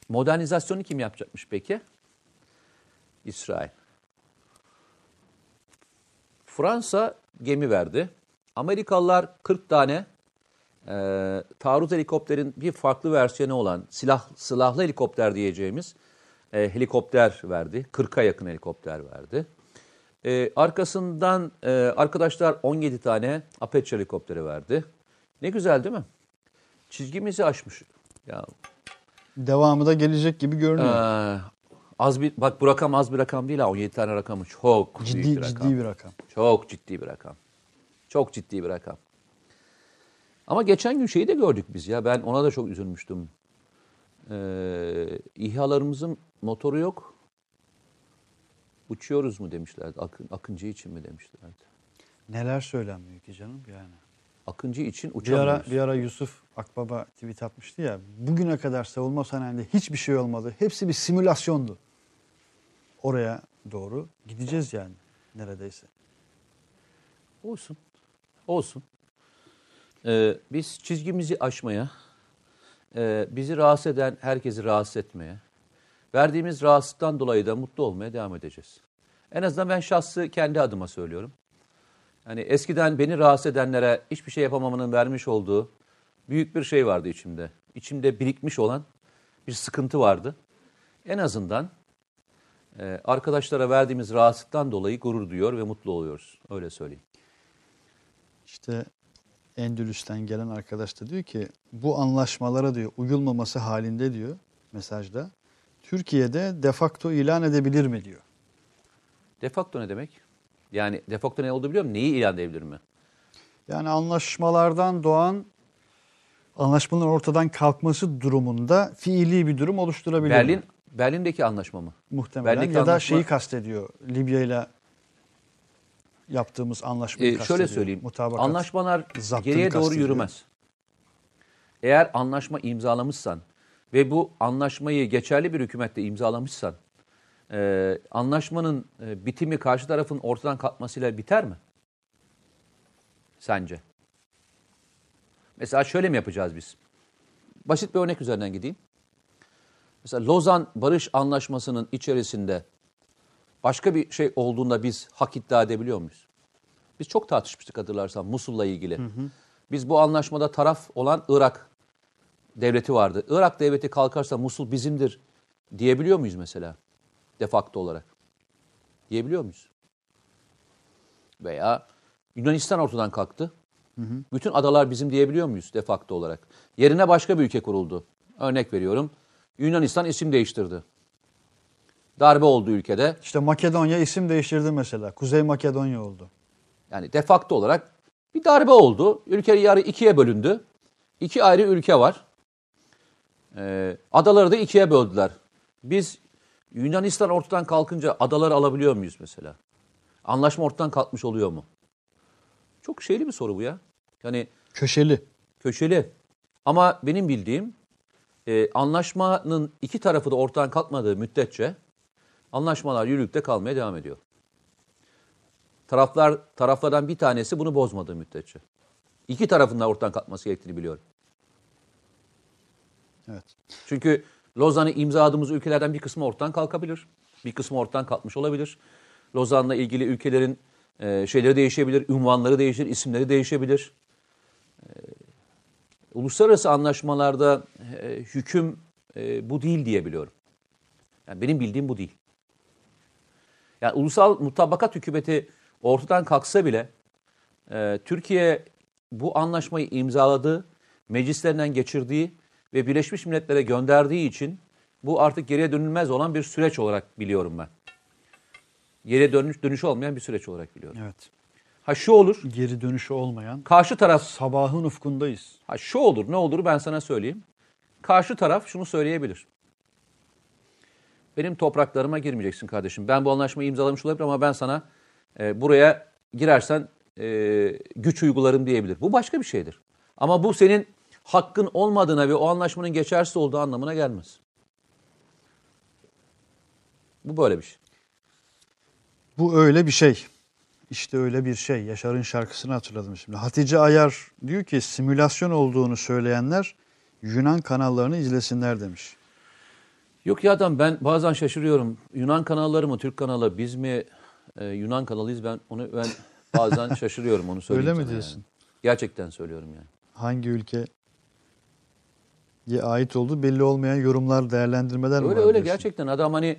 Modernizasyonu kim yapacakmış peki? İsrail. Fransa gemi verdi. Amerikalılar 40 tane e, taarruz helikopterin bir farklı versiyonu olan silah silahlı helikopter diyeceğimiz e, helikopter verdi. 40'a yakın helikopter verdi. E, arkasından e, arkadaşlar 17 tane Apache helikopteri verdi. Ne güzel değil mi? Çizgimizi aşmış. Ya Devamı da gelecek gibi görünüyor. ee, az bir bak bu rakam az bir rakam değil ha 17 tane rakamı çok büyük ciddi bir rakam. ciddi bir rakam. Çok ciddi bir rakam. Çok ciddi bir rakam. Ama geçen gün şeyi de gördük biz ya ben ona da çok üzülmüştüm. Ee, İHA'larımızın motoru yok. Uçuyoruz mu demişlerdi. Akın, Akıncı için mi demişlerdi. Neler söylenmiyor ki canım yani. Akıncı için Bir ara, uçamıyoruz. bir ara Yusuf Akbaba tweet atmıştı ya. Bugüne kadar savunma sanayinde hiçbir şey olmadı. Hepsi bir simülasyondu. Oraya doğru gideceğiz yani neredeyse. Olsun. Olsun. Ee, biz çizgimizi aşmaya, e, bizi rahatsız eden herkesi rahatsız etmeye, verdiğimiz rahatsızlıktan dolayı da mutlu olmaya devam edeceğiz. En azından ben şahsı kendi adıma söylüyorum. Yani eskiden beni rahatsız edenlere hiçbir şey yapamamanın vermiş olduğu büyük bir şey vardı içimde. İçimde birikmiş olan bir sıkıntı vardı. En azından e, arkadaşlara verdiğimiz rahatsızlıktan dolayı gurur duyuyor ve mutlu oluyoruz. Öyle söyleyeyim. İşte Endülüs'ten gelen arkadaş da diyor ki bu anlaşmalara diyor uyulmaması halinde diyor mesajda Türkiye'de defakto ilan edebilir mi diyor. Defakto ne demek? Yani defakto ne olduğu biliyor musun? Neyi ilan edebilir mi? Yani anlaşmalardan doğan anlaşmaların ortadan kalkması durumunda fiili bir durum oluşturabilir Berlin, mi? Berlin'deki anlaşma mı? Muhtemelen Berlin'deki ya da anlaşma- şeyi kastediyor. Libya ile yaptığımız anlaşmayı Ee, kastediyor. şöyle söyleyeyim. Mutabakat. Anlaşmalar geriye doğru kastediyor. yürümez. Eğer anlaşma imzalamışsan ve bu anlaşmayı geçerli bir hükümette imzalamışsan e, anlaşmanın e, bitimi karşı tarafın ortadan kalkmasıyla biter mi? Sence? Mesela şöyle mi yapacağız biz? Basit bir örnek üzerinden gideyim. Mesela Lozan Barış Anlaşması'nın içerisinde başka bir şey olduğunda biz hak iddia edebiliyor muyuz? Biz çok tartışmıştık hatırlarsan Musul'la ilgili. Biz bu anlaşmada taraf olan Irak devleti vardı. Irak devleti kalkarsa Musul bizimdir diyebiliyor muyuz mesela? De facto olarak. Diyebiliyor muyuz? Veya Yunanistan ortadan kalktı. Bütün adalar bizim diyebiliyor muyuz de facto olarak? Yerine başka bir ülke kuruldu. Örnek veriyorum. Yunanistan isim değiştirdi. Darbe oldu ülkede. İşte Makedonya isim değiştirdi mesela. Kuzey Makedonya oldu. Yani de facto olarak bir darbe oldu. Ülke yarı ikiye bölündü. İki ayrı ülke var. Ee, adaları da ikiye böldüler. Biz Yunanistan ortadan kalkınca adaları alabiliyor muyuz mesela? Anlaşma ortadan kalkmış oluyor mu? Çok şeyli bir soru bu ya. Yani Köşeli. köşeli. Ama benim bildiğim e, anlaşmanın iki tarafı da ortadan kalkmadığı müddetçe anlaşmalar yürürlükte kalmaya devam ediyor. Taraflar taraflardan bir tanesi bunu bozmadığı müddetçe. İki tarafın da ortadan kalkması gerektiğini biliyorum. Evet. Çünkü Lozan'ı imzaladığımız ülkelerden bir kısmı ortadan kalkabilir. Bir kısmı ortadan kalkmış olabilir. Lozan'la ilgili ülkelerin e, şeyleri değişebilir, ünvanları değişir, isimleri değişebilir. E, uluslararası anlaşmalarda e, hüküm e, bu değil diye biliyorum. Yani benim bildiğim bu değil. Yani ulusal mutabakat hükümeti ortadan kalksa bile e, Türkiye bu anlaşmayı imzaladığı, meclislerinden geçirdiği ve Birleşmiş Milletler'e gönderdiği için bu artık geriye dönülmez olan bir süreç olarak biliyorum ben. Geriye dönüş dönüşü olmayan bir süreç olarak biliyorum. Evet. Ha şu olur, Geri dönüşü olmayan karşı taraf sabahın ufkundayız. Ha şu olur, ne olur ben sana söyleyeyim. Karşı taraf şunu söyleyebilir. Benim topraklarıma girmeyeceksin kardeşim. Ben bu anlaşmayı imzalamış olabilirim ama ben sana e, buraya girersen e, güç uygularım diyebilir. Bu başka bir şeydir. Ama bu senin hakkın olmadığına ve o anlaşmanın geçersiz olduğu anlamına gelmez. Bu böyle bir şey. Bu öyle bir şey. İşte öyle bir şey. Yaşar'ın şarkısını hatırladım şimdi. Hatice Ayar diyor ki simülasyon olduğunu söyleyenler Yunan kanallarını izlesinler demiş. Yok ya adam ben bazen şaşırıyorum. Yunan kanalları mı, Türk kanalı biz mi e, Yunan kanalıyız ben onu ben bazen şaşırıyorum onu söyleyeyim Öyle mi diyorsun? yani. Gerçekten söylüyorum yani. Hangi ülkeye ait olduğu belli olmayan yorumlar, değerlendirmeler mi Öyle var öyle diyorsun? gerçekten adam hani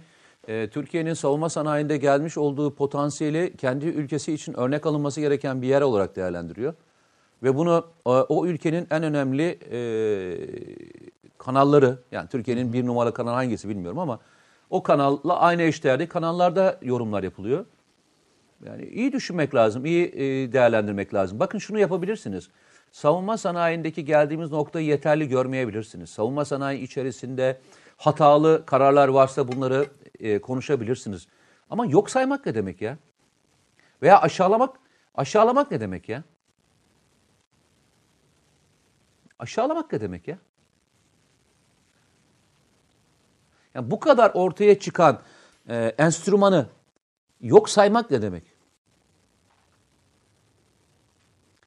e, Türkiye'nin savunma sanayinde gelmiş olduğu potansiyeli kendi ülkesi için örnek alınması gereken bir yer olarak değerlendiriyor. Ve bunu e, o ülkenin en önemli e, kanalları yani Türkiye'nin bir numaralı kanal hangisi bilmiyorum ama o kanalla aynı eşdeğerde kanallarda yorumlar yapılıyor. Yani iyi düşünmek lazım, iyi e, değerlendirmek lazım. Bakın şunu yapabilirsiniz. Savunma sanayindeki geldiğimiz noktayı yeterli görmeyebilirsiniz. Savunma sanayi içerisinde hatalı kararlar varsa bunları e, konuşabilirsiniz. Ama yok saymak ne demek ya? Veya aşağılamak, aşağılamak ne demek ya? Aşağılamak ne demek ya? Yani bu kadar ortaya çıkan e, enstrümanı yok saymak ne demek?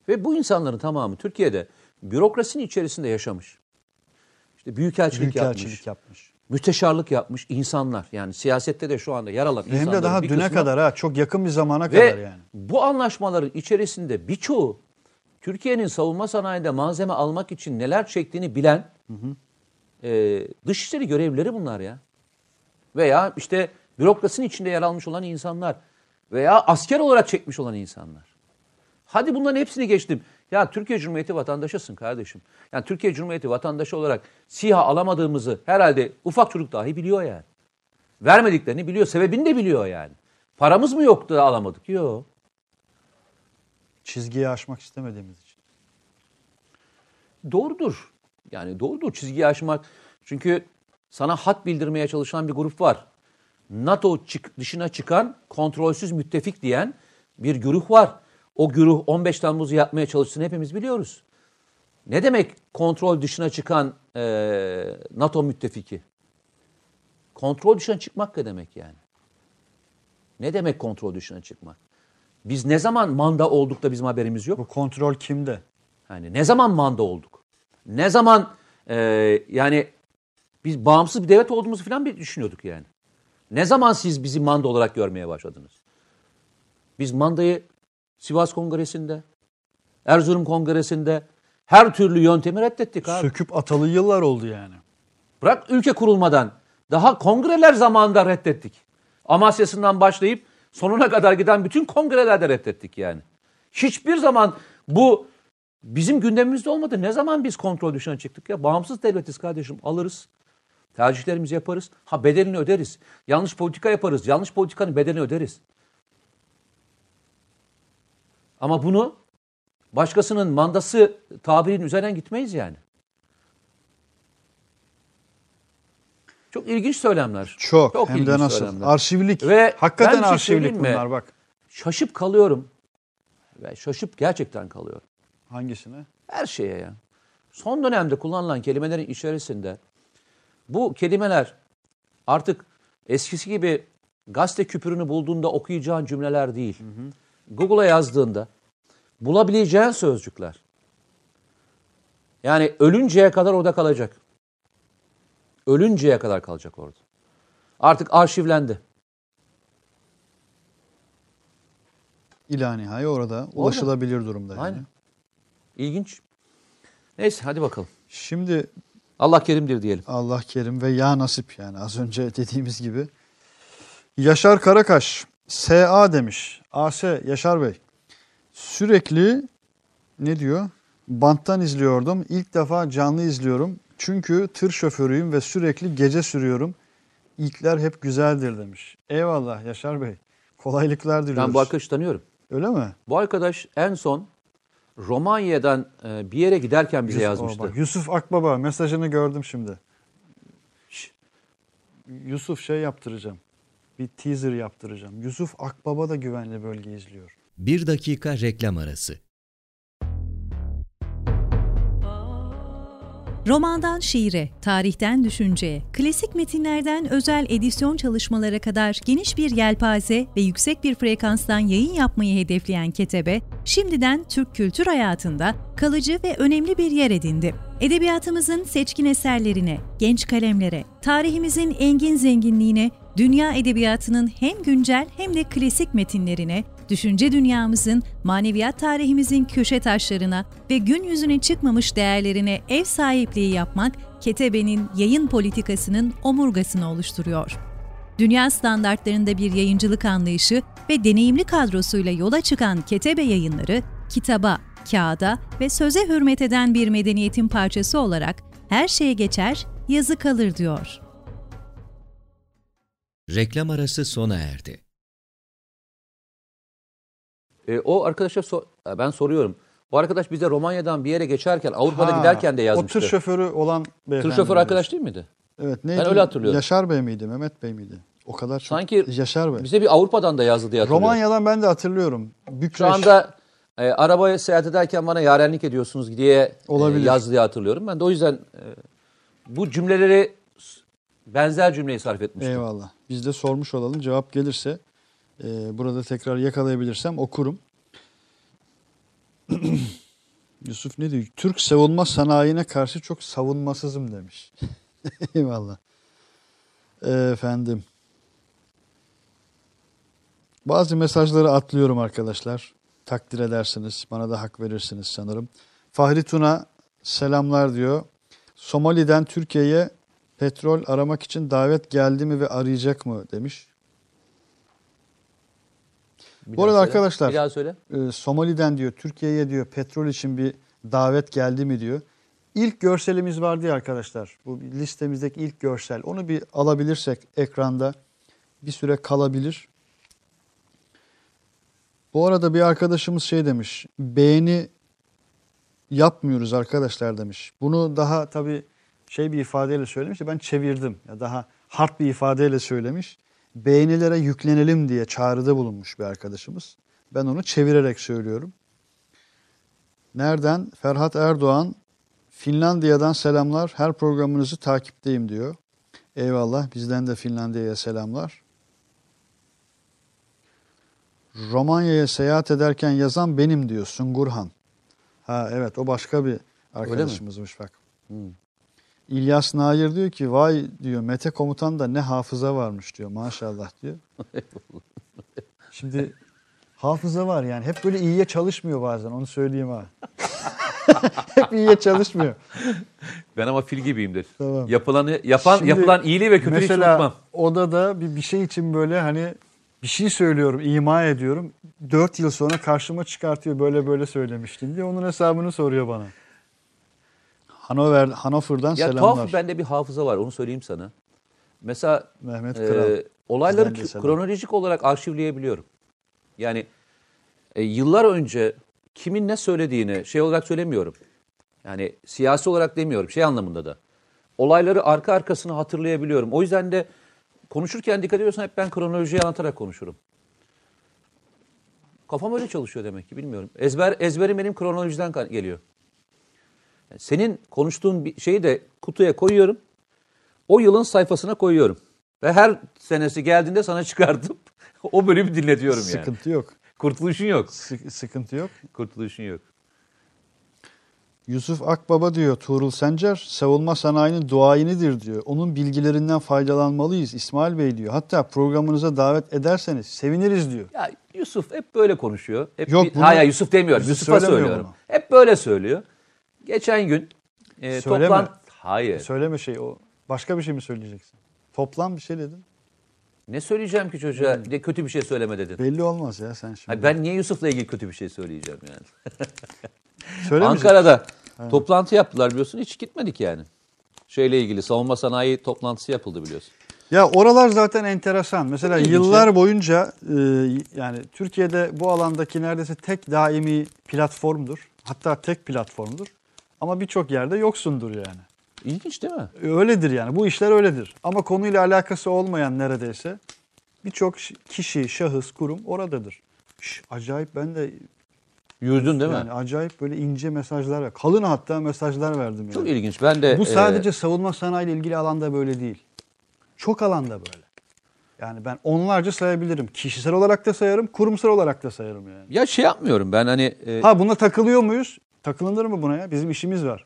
Ve bu insanların tamamı Türkiye'de bürokrasinin içerisinde yaşamış. İşte büyükelçilik, yapmış, Büyükelçilik yapmış. müsteşarlık yapmış insanlar. Yani siyasette de şu anda yer alan Hem de insanların daha bir düne kısmı- kadar ha çok yakın bir zamana ve kadar yani. bu anlaşmaların içerisinde birçoğu Türkiye'nin savunma sanayinde malzeme almak için neler çektiğini bilen e, dışişleri görevlileri bunlar ya. Veya işte bürokrasinin içinde yer almış olan insanlar. Veya asker olarak çekmiş olan insanlar. Hadi bunların hepsini geçtim. Ya Türkiye Cumhuriyeti vatandaşısın kardeşim. Yani Türkiye Cumhuriyeti vatandaşı olarak SİHA alamadığımızı herhalde ufak çocuk dahi biliyor yani. Vermediklerini biliyor. Sebebini de biliyor yani. Paramız mı yoktu da alamadık? Yok. Çizgiyi aşmak istemediğimiz için. Doğrudur. Yani doğrudur çizgiyi aşmak. Çünkü sana hat bildirmeye çalışan bir grup var. NATO çık, dışına çıkan kontrolsüz müttefik diyen bir güruh var. O güruh 15 Temmuz'u yapmaya çalıştığını hepimiz biliyoruz. Ne demek kontrol dışına çıkan eee, NATO müttefiki? Kontrol dışına çıkmak ne demek yani? Ne demek kontrol dışına çıkmak? Biz ne zaman manda olduk da bizim haberimiz yok? Bu kontrol kimde? Yani ne zaman manda olduk? Ne zaman e, yani biz bağımsız bir devlet olduğumuzu falan bir düşünüyorduk yani. Ne zaman siz bizi manda olarak görmeye başladınız? Biz mandayı Sivas Kongresi'nde, Erzurum Kongresi'nde her türlü yöntemi reddettik abi. Söküp atalı yıllar oldu yani. Bırak ülke kurulmadan daha kongreler zamanında reddettik. Amasya'sından başlayıp sonuna kadar giden bütün kongrelerde reddettik yani. Hiçbir zaman bu bizim gündemimizde olmadı. Ne zaman biz kontrol dışına çıktık ya? Bağımsız devletiz kardeşim alırız. Tercihlerimizi yaparız. Ha bedelini öderiz. Yanlış politika yaparız. Yanlış politikanın bedelini öderiz. Ama bunu başkasının mandası tabirinin üzerinden gitmeyiz yani. Çok ilginç söylemler. Çok, hem de ilginç nasıl. söylemler. Arşivlik. Ve Hakikaten şey arşivlik mi? bunlar bak. Şaşıp kalıyorum. Ve şaşıp gerçekten kalıyorum. Hangisine? Her şeye ya. Son dönemde kullanılan kelimelerin içerisinde bu kelimeler artık eskisi gibi gazete küpürünü bulduğunda okuyacağın cümleler değil. Google'a yazdığında bulabileceğin sözcükler. Yani ölünceye kadar orada kalacak. Ölünceye kadar kalacak orada. Artık arşivlendi. İla nihai orada ulaşılabilir durumda yani. Aynen. İlginç. Neyse hadi bakalım. Şimdi Allah kerimdir diyelim. Allah kerim ve ya nasip yani az önce dediğimiz gibi. Yaşar Karakaş SA demiş. AS Yaşar Bey. Sürekli ne diyor? Banttan izliyordum. İlk defa canlı izliyorum. Çünkü tır şoförüyüm ve sürekli gece sürüyorum. İlkler hep güzeldir demiş. Eyvallah Yaşar Bey. Kolaylıklar diliyoruz. Ben bu arkadaşı tanıyorum. Öyle mi? Bu arkadaş en son Romanya'dan e, bir yere giderken bize Yusuf- yazmıştı. Bak, Yusuf Akbaba mesajını gördüm şimdi. Şş. Yusuf şey yaptıracağım. Bir teaser yaptıracağım. Yusuf Akbaba da güvenli bölge izliyor. Bir dakika reklam arası. Romandan şiire, tarihten düşünceye, klasik metinlerden özel edisyon çalışmalara kadar geniş bir yelpaze ve yüksek bir frekanstan yayın yapmayı hedefleyen Ketebe, şimdiden Türk kültür hayatında kalıcı ve önemli bir yer edindi. Edebiyatımızın seçkin eserlerine, genç kalemlere, tarihimizin engin zenginliğine, dünya edebiyatının hem güncel hem de klasik metinlerine, düşünce dünyamızın, maneviyat tarihimizin köşe taşlarına ve gün yüzüne çıkmamış değerlerine ev sahipliği yapmak, Ketebe'nin yayın politikasının omurgasını oluşturuyor. Dünya standartlarında bir yayıncılık anlayışı ve deneyimli kadrosuyla yola çıkan Ketebe yayınları, kitaba, kağıda ve söze hürmet eden bir medeniyetin parçası olarak her şeye geçer, yazı kalır diyor. Reklam arası sona erdi. E, o arkadaşa so- e, ben soruyorum. O arkadaş bize Romanya'dan bir yere geçerken Avrupa'da Ha, giderken de yazmıştı. O tır şoförü olan Tır beyefendi. şoförü mi arkadaş değil miydi? Evet neydi? öyle hatırlıyorum. Yaşar Bey miydi? Mehmet Bey miydi? O kadar çok. Sanki Yaşar Bey. Bize bir Avrupa'dan da yazdı diye hatırlıyorum. Romanya'dan ben de hatırlıyorum. Bükreş. Şu anda e, arabaya seyahat ederken bana yarenlik ediyorsunuz diye e, Olabilir. yazdı diye hatırlıyorum. Ben de o yüzden e, bu cümleleri benzer cümleyi sarf etmiştim. Eyvallah. Biz de sormuş olalım. Cevap gelirse e, burada tekrar yakalayabilirsem okurum. Yusuf ne diyor? Türk savunma sanayine karşı çok savunmasızım demiş. Eyvallah. Efendim. Bazı mesajları atlıyorum arkadaşlar. Takdir edersiniz. Bana da hak verirsiniz sanırım. Fahri Tuna selamlar diyor. Somali'den Türkiye'ye petrol aramak için davet geldi mi ve arayacak mı demiş. Bir Bu arada söyle. arkadaşlar- Bir daha söyle. Ee, Somali'den diyor Türkiye'ye diyor petrol için bir davet geldi mi diyor. İlk görselimiz vardı ya arkadaşlar. Bu listemizdeki ilk görsel. Onu bir alabilirsek ekranda bir süre kalabilir. Bu arada bir arkadaşımız şey demiş. Beğeni yapmıyoruz arkadaşlar demiş. Bunu daha tabii şey bir ifadeyle söylemiş ben çevirdim. Ya daha hard bir ifadeyle söylemiş. Beğenilere yüklenelim diye çağrıda bulunmuş bir arkadaşımız. Ben onu çevirerek söylüyorum. Nereden? Ferhat Erdoğan Finlandiya'dan selamlar. Her programınızı takipteyim diyor. Eyvallah. Bizden de Finlandiya'ya selamlar. Romanya'ya seyahat ederken yazan benim diyor Sungurhan. Ha evet o başka bir arkadaşımızmış bak. Hmm. İlyas Nair diyor ki vay diyor Mete komutan da ne hafıza varmış diyor maşallah diyor. Şimdi hafıza var yani hep böyle iyiye çalışmıyor bazen onu söyleyeyim ha. hep iyiye çalışmıyor. Ben ama fil gibiyimdir. Tamam. Yapılanı yapan Şimdi yapılan iyiliği ve kötülüğü hiç Mesela unutmam. odada bir, bir şey için böyle hani bir şey söylüyorum, ima ediyorum. Dört yıl sonra karşıma çıkartıyor böyle böyle söylemiştim diye onun hesabını soruyor bana. Hanover, Hannover'dan Ya selamlar. tuhaf bende bir hafıza var onu söyleyeyim sana. Mesela Mehmet e, Kral. olayları de selam. kronolojik olarak arşivleyebiliyorum. Yani e, yıllar önce kimin ne söylediğini şey olarak söylemiyorum. Yani siyasi olarak demiyorum şey anlamında da. Olayları arka arkasını hatırlayabiliyorum. O yüzden de konuşurken dikkat ediyorsan hep ben kronolojiyi anlatarak konuşurum. Kafam öyle çalışıyor demek ki bilmiyorum. Ezber ezberim benim kronolojiden geliyor. Senin konuştuğun bir şeyi de kutuya koyuyorum. O yılın sayfasına koyuyorum. Ve her senesi geldiğinde sana çıkartıp o bölümü dinletiyorum yani. Sıkıntı yok. Kurtuluşun yok. Sık- sıkıntı yok. Kurtuluşun yok. Yusuf Akbaba diyor Tuğrul Sencer savunma sanayinin duayenidir diyor. Onun bilgilerinden faydalanmalıyız İsmail Bey diyor. Hatta programınıza davet ederseniz seviniriz diyor. Ya Yusuf hep böyle konuşuyor. Hep Yok, bir- bunu- hayır Yusuf demiyorum. Yusuf Yusuf'a söylüyorum. bunu. Hep böyle söylüyor. Geçen gün e, Söyleme. toplantı... Hayır. Söyleme şey o. Başka bir şey mi söyleyeceksin? Toplam bir şey dedin. Ne söyleyeceğim ki çocuğa? Bir de kötü bir şey söyleme dedin. Belli olmaz ya sen şimdi. Hayır, ben niye Yusuf'la ilgili kötü bir şey söyleyeceğim yani? Ankara'da toplantı yaptılar biliyorsun. Hiç gitmedik yani. Şeyle ilgili savunma sanayi toplantısı yapıldı biliyorsun. Ya oralar zaten enteresan. Mesela İlginç yıllar boyunca e, yani Türkiye'de bu alandaki neredeyse tek daimi platformdur. Hatta tek platformdur. Ama birçok yerde yoksundur yani. İlginç değil mi? Öyledir yani. Bu işler öyledir. Ama konuyla alakası olmayan neredeyse birçok kişi, şahıs, kurum oradadır. Şş, acayip ben de Yürüdün değil mi? yani acayip böyle ince mesajlar ver. Kalın hatta mesajlar verdim Çok yani. ilginç. Ben de Bu e, sadece savunma sanayi ile ilgili alanda böyle değil. Çok alanda böyle. Yani ben onlarca sayabilirim. Kişisel olarak da sayarım, kurumsal olarak da sayarım yani. ya şey yapmıyorum ben hani e, Ha buna takılıyor muyuz? Takılınır mı buna ya? Bizim işimiz var.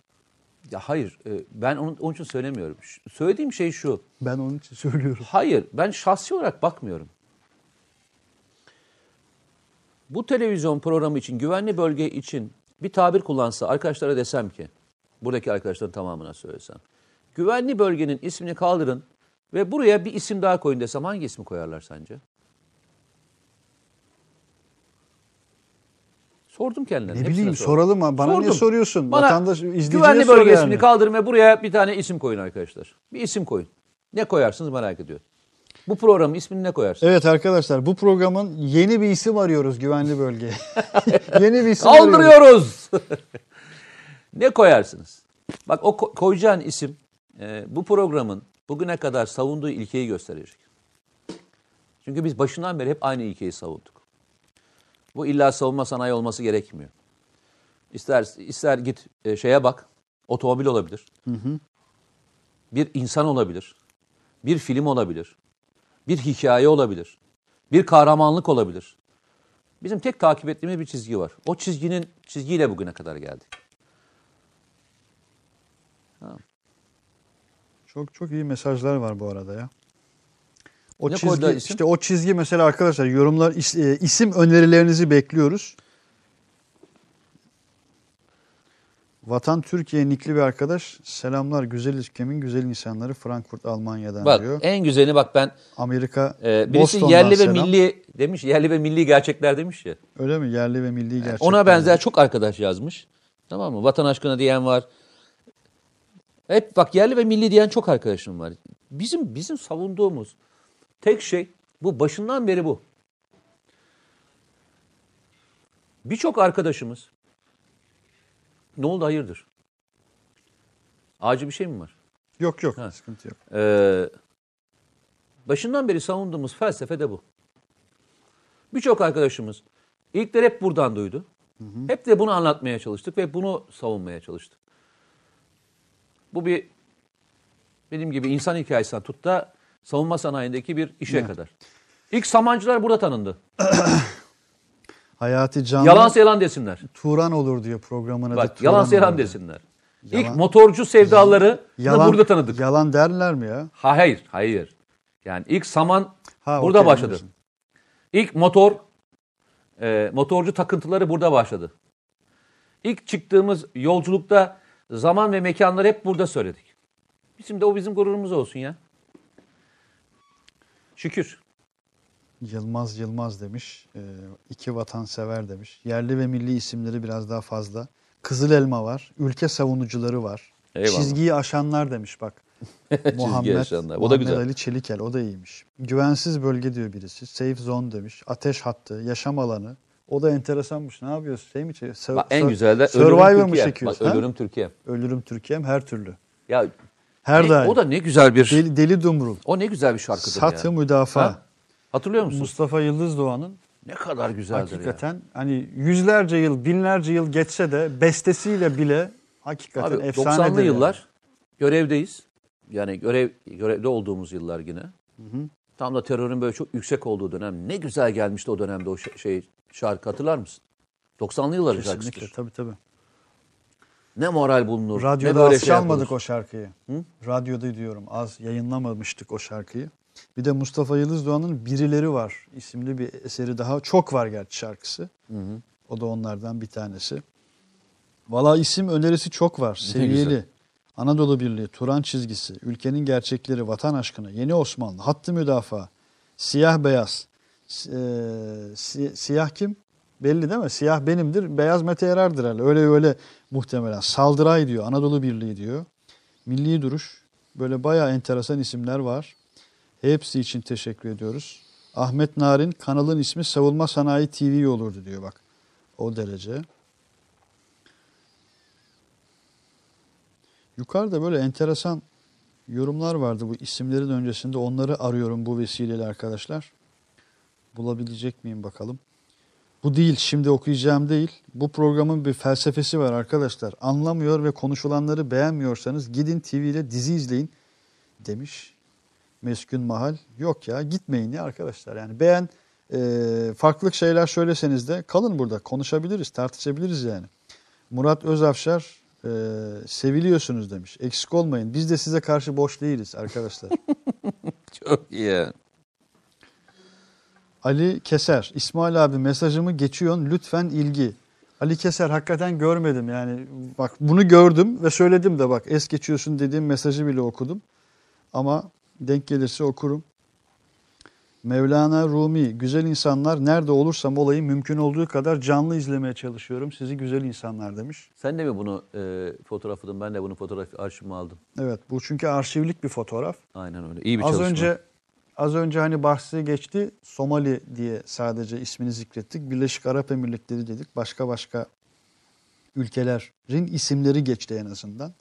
ya hayır e, ben onun, onun için söylemiyorum. Söylediğim şey şu. Ben onun için söylüyorum. Hayır ben şahsi olarak bakmıyorum. Bu televizyon programı için güvenli bölge için bir tabir kullansa arkadaşlara desem ki buradaki arkadaşların tamamına söylesem. Güvenli bölgenin ismini kaldırın ve buraya bir isim daha koyun desem hangi ismi koyarlar sence? Sordum kendilerine. Ne bileyim soralım ha. Bana niye Sordum. soruyorsun? Bana Vatandaş izleyiciye güvenli bölge yani. ismini kaldırın ve buraya bir tane isim koyun arkadaşlar. Bir isim koyun. Ne koyarsınız merak ediyorum. Bu programın ismini ne koyarsınız? Evet arkadaşlar bu programın yeni bir isim arıyoruz güvenli bölgeye. yeni bir isim. Kaldırıyoruz. ne koyarsınız? Bak o ko- koyacağın isim e, bu programın bugüne kadar savunduğu ilkeyi gösterecek. Çünkü biz başından beri hep aynı ilkeyi savunduk. Bu illa savunma sanayi olması gerekmiyor. İster ister git e, şeye bak. Otomobil olabilir. Bir insan olabilir. Bir film olabilir. Bir hikaye olabilir. Bir kahramanlık olabilir. Bizim tek takip ettiğimiz bir çizgi var. O çizginin çizgiyle bugüne kadar geldik. Çok çok iyi mesajlar var bu arada ya. O Ne çizgi isim? işte o çizgi mesela arkadaşlar yorumlar e, isim önerilerinizi bekliyoruz. Vatan Türkiye nikli bir arkadaş. Selamlar güzel ülkemin güzel insanları Frankfurt Almanya'dan Bak diyor. en güzelini bak ben Amerika e, birisi Boston'dan yerli ve selam. milli demiş. Yerli ve milli gerçekler demiş ya. Öyle mi? Yerli ve milli gerçekler. Ona benzer çok arkadaş yazmış. Tamam mı? Vatan aşkına diyen var. Hep bak yerli ve milli diyen çok arkadaşım var. Bizim bizim savunduğumuz tek şey bu başından beri bu. Birçok arkadaşımız ne oldu hayırdır? Acil bir şey mi var? Yok yok Ha. sıkıntı yok. Ee, başından beri savunduğumuz felsefe de bu. Birçok arkadaşımız ilkler hep buradan duydu. Hep de bunu anlatmaya çalıştık ve bunu savunmaya çalıştık. Bu bir benim gibi insan hikayesinden tut da savunma sanayindeki bir işe kadar. İlk Samancılar burada tanındı. Hayati Canlı Yalansa yalan desinler. Turan olur diyor programına da Bak Turan yalansa yalan olur diyor. desinler. Yalan- İlk motorcu sevdaları burada tanıdık. Yalan derler mi ya? Ha, hayır, hayır. Yani ilk saman Ha, burada okey, başladı. anlıyorsun. İlk motor, e, motorcu takıntıları burada başladı. İlk çıktığımız yolculukta zaman ve mekanları hep burada söyledik. Bizim de o bizim gururumuz olsun ya. Şükür. Yılmaz Yılmaz demiş. Ee, iki vatansever demiş. Yerli ve milli isimleri biraz daha fazla. Kızıl Elma var. Ülke savunucuları var. Eyvallah. Çizgiyi aşanlar demiş bak. Muhammed, aşanlar. O da Muhammed güzel. Ali Çelikel o da iyiymiş. Güvensiz bölge diyor birisi. Safe zone demiş. Ateş hattı, yaşam alanı. O da enteresanmış. Ne yapıyorsun? Şey mi çekiyorsun? Bak, en güzel de Survivor Ölürüm mu Türkiye. çekiyorsun? Bak? Ölürüm Türkiye. Ölürüm Türkiye'm her türlü. Ya Her ne- daim. o da ne güzel bir Deli, Deli Dumrul. o ne güzel bir şarkıdır Satı ya. müdafaa. Ha? Hatırlıyor musun? Mustafa Yıldız Doğan'ın Ne kadar güzeldir ya. hakikaten hani yüzlerce yıl, binlerce yıl geçse de bestesiyle bile hakikaten Abi efsanedir. 90'lı yani. yıllar görevdeyiz. Yani görev görevde olduğumuz yıllar yine. Tam da terörün böyle çok yüksek olduğu dönem. Ne güzel gelmişti o dönemde o şey şarkı hatırlar mısın? 90'lı yılların Kesinlikle şarkısıdır. tabii tabii. Ne moral bulunur. ne Radyoda böyle az şey çalmadık yapılır. o şarkıyı. Radyoda diyorum az yayınlamamıştık o şarkıyı. Bir de Mustafa Yıldız Doğan'ın Birileri Var isimli bir eseri daha. Çok var gerçi şarkısı. O da onlardan bir tanesi. Valla isim önerisi çok var. Ne Seviyeli. Anadolu Birliği, Turan çizgisi, ülkenin gerçekleri, vatan aşkına, Yeni Osmanlı, Hattı Müdafaa, Siyah Beyaz. Eee, si- siyah kim? Belli değil mi? Siyah benimdir, beyaz Mete Yarar'dır herhalde. Öyle öyle muhtemelen. Saldıray diyor, Anadolu Birliği diyor. Milli Duruş. Böyle bayağı enteresan isimler var. Hepsi için teşekkür ediyoruz. Ahmet Narin kanalın ismi Savunma Sanayi TV olurdu diyor bak. O derece. Yukarıda böyle enteresan yorumlar vardı bu isimlerin öncesinde. Onları arıyorum bu vesileyle arkadaşlar. Bulabilecek miyim bakalım. Bu değil, şimdi okuyacağım değil. Bu programın bir felsefesi var arkadaşlar. Anlamıyor ve konuşulanları beğenmiyorsanız gidin TV ile dizi izleyin demiş. Meskun Mahal. Yok ya gitmeyin ya arkadaşlar. Yani beğen e, farklı şeyler söyleseniz de kalın burada. Konuşabiliriz, tartışabiliriz yani. Murat Özafşar e, seviliyorsunuz demiş. Eksik olmayın. Biz de size karşı boş değiliz arkadaşlar. Çok iyi. Ali Keser. İsmail abi mesajımı geçiyorsun lütfen ilgi. Ali Keser hakikaten görmedim yani. Bak bunu gördüm ve söyledim de bak es geçiyorsun dediğim mesajı bile okudum. Ama denk gelirse okurum. Mevlana Rumi, güzel insanlar nerede olursam olayım mümkün olduğu kadar canlı izlemeye çalışıyorum. Sizi güzel insanlar demiş. Sen de mi bunu e, fotoğrafladın? Ben de bunu fotoğraf arşivime aldım. Evet bu çünkü arşivlik bir fotoğraf. Aynen öyle. İyi bir Az çalışma. önce az önce hani bahsi geçti. Somali diye sadece ismini zikrettik. Birleşik Arap Emirlikleri dedik. Başka başka ülkelerin isimleri geçti en azından.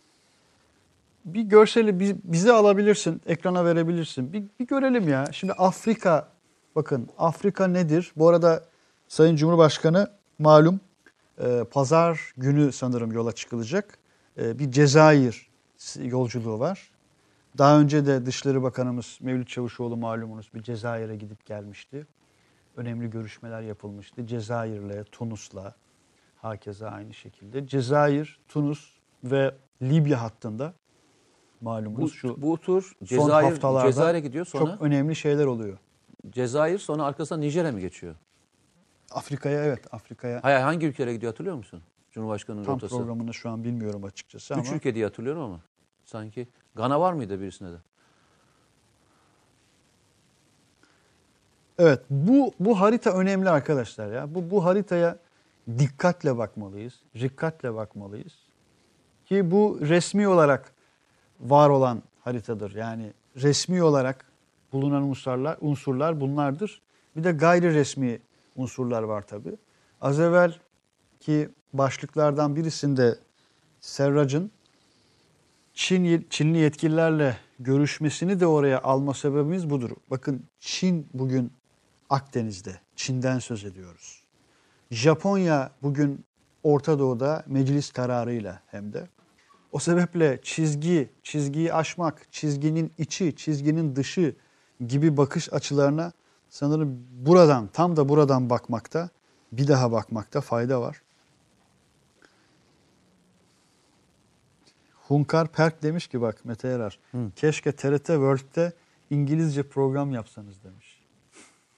Bir görseli bi- bize alabilirsin, ekrana verebilirsin. Bir, bir görelim ya. Şimdi Afrika, bakın Afrika nedir? Bu arada Sayın Cumhurbaşkanı malum e, pazar günü sanırım yola çıkılacak. E, bir Cezayir yolculuğu var. Daha önce de Dışişleri Bakanımız Mevlüt Çavuşoğlu malumunuz bir Cezayir'e gidip gelmişti. Önemli görüşmeler yapılmıştı. Cezayir'le, Tunus'la hakeza aynı şekilde. Cezayir, Tunus ve Libya hattında bu, malumunuz şu bu tur son Cezayir, haftalarda Cezayir'e gidiyor sonra çok önemli şeyler oluyor. Cezayir sonra arkasından Nijer'e mi geçiyor? Afrika'ya evet Afrika'ya Hayır hangi ülkelere gidiyor hatırlıyor musun? Cumhurbaşkanı'nın tam rotası. programını şu an bilmiyorum açıkçası ama Üç ülke diye hatırlıyorum ama sanki. Gana var mıydı birisinde de? Evet bu bu harita önemli arkadaşlar ya. Bu bu haritaya dikkatle bakmalıyız. Dikkatle bakmalıyız. Ki bu resmi olarak var olan haritadır. Yani resmi olarak bulunan unsurlar unsurlar bunlardır. Bir de gayri resmi unsurlar var tabi. Az evvel ki başlıklardan birisinde Serrac'ın Çin Çinli yetkililerle görüşmesini de oraya alma sebebimiz budur. Bakın Çin bugün Akdeniz'de. Çin'den söz ediyoruz. Japonya bugün Orta Doğu'da meclis kararıyla hem de. O sebeple çizgi, çizgiyi aşmak, çizginin içi, çizginin dışı gibi bakış açılarına sanırım buradan, tam da buradan bakmakta, bir daha bakmakta fayda var. Hunkar Perk demiş ki bak Mete Erar, keşke TRT World'de İngilizce program yapsanız demiş.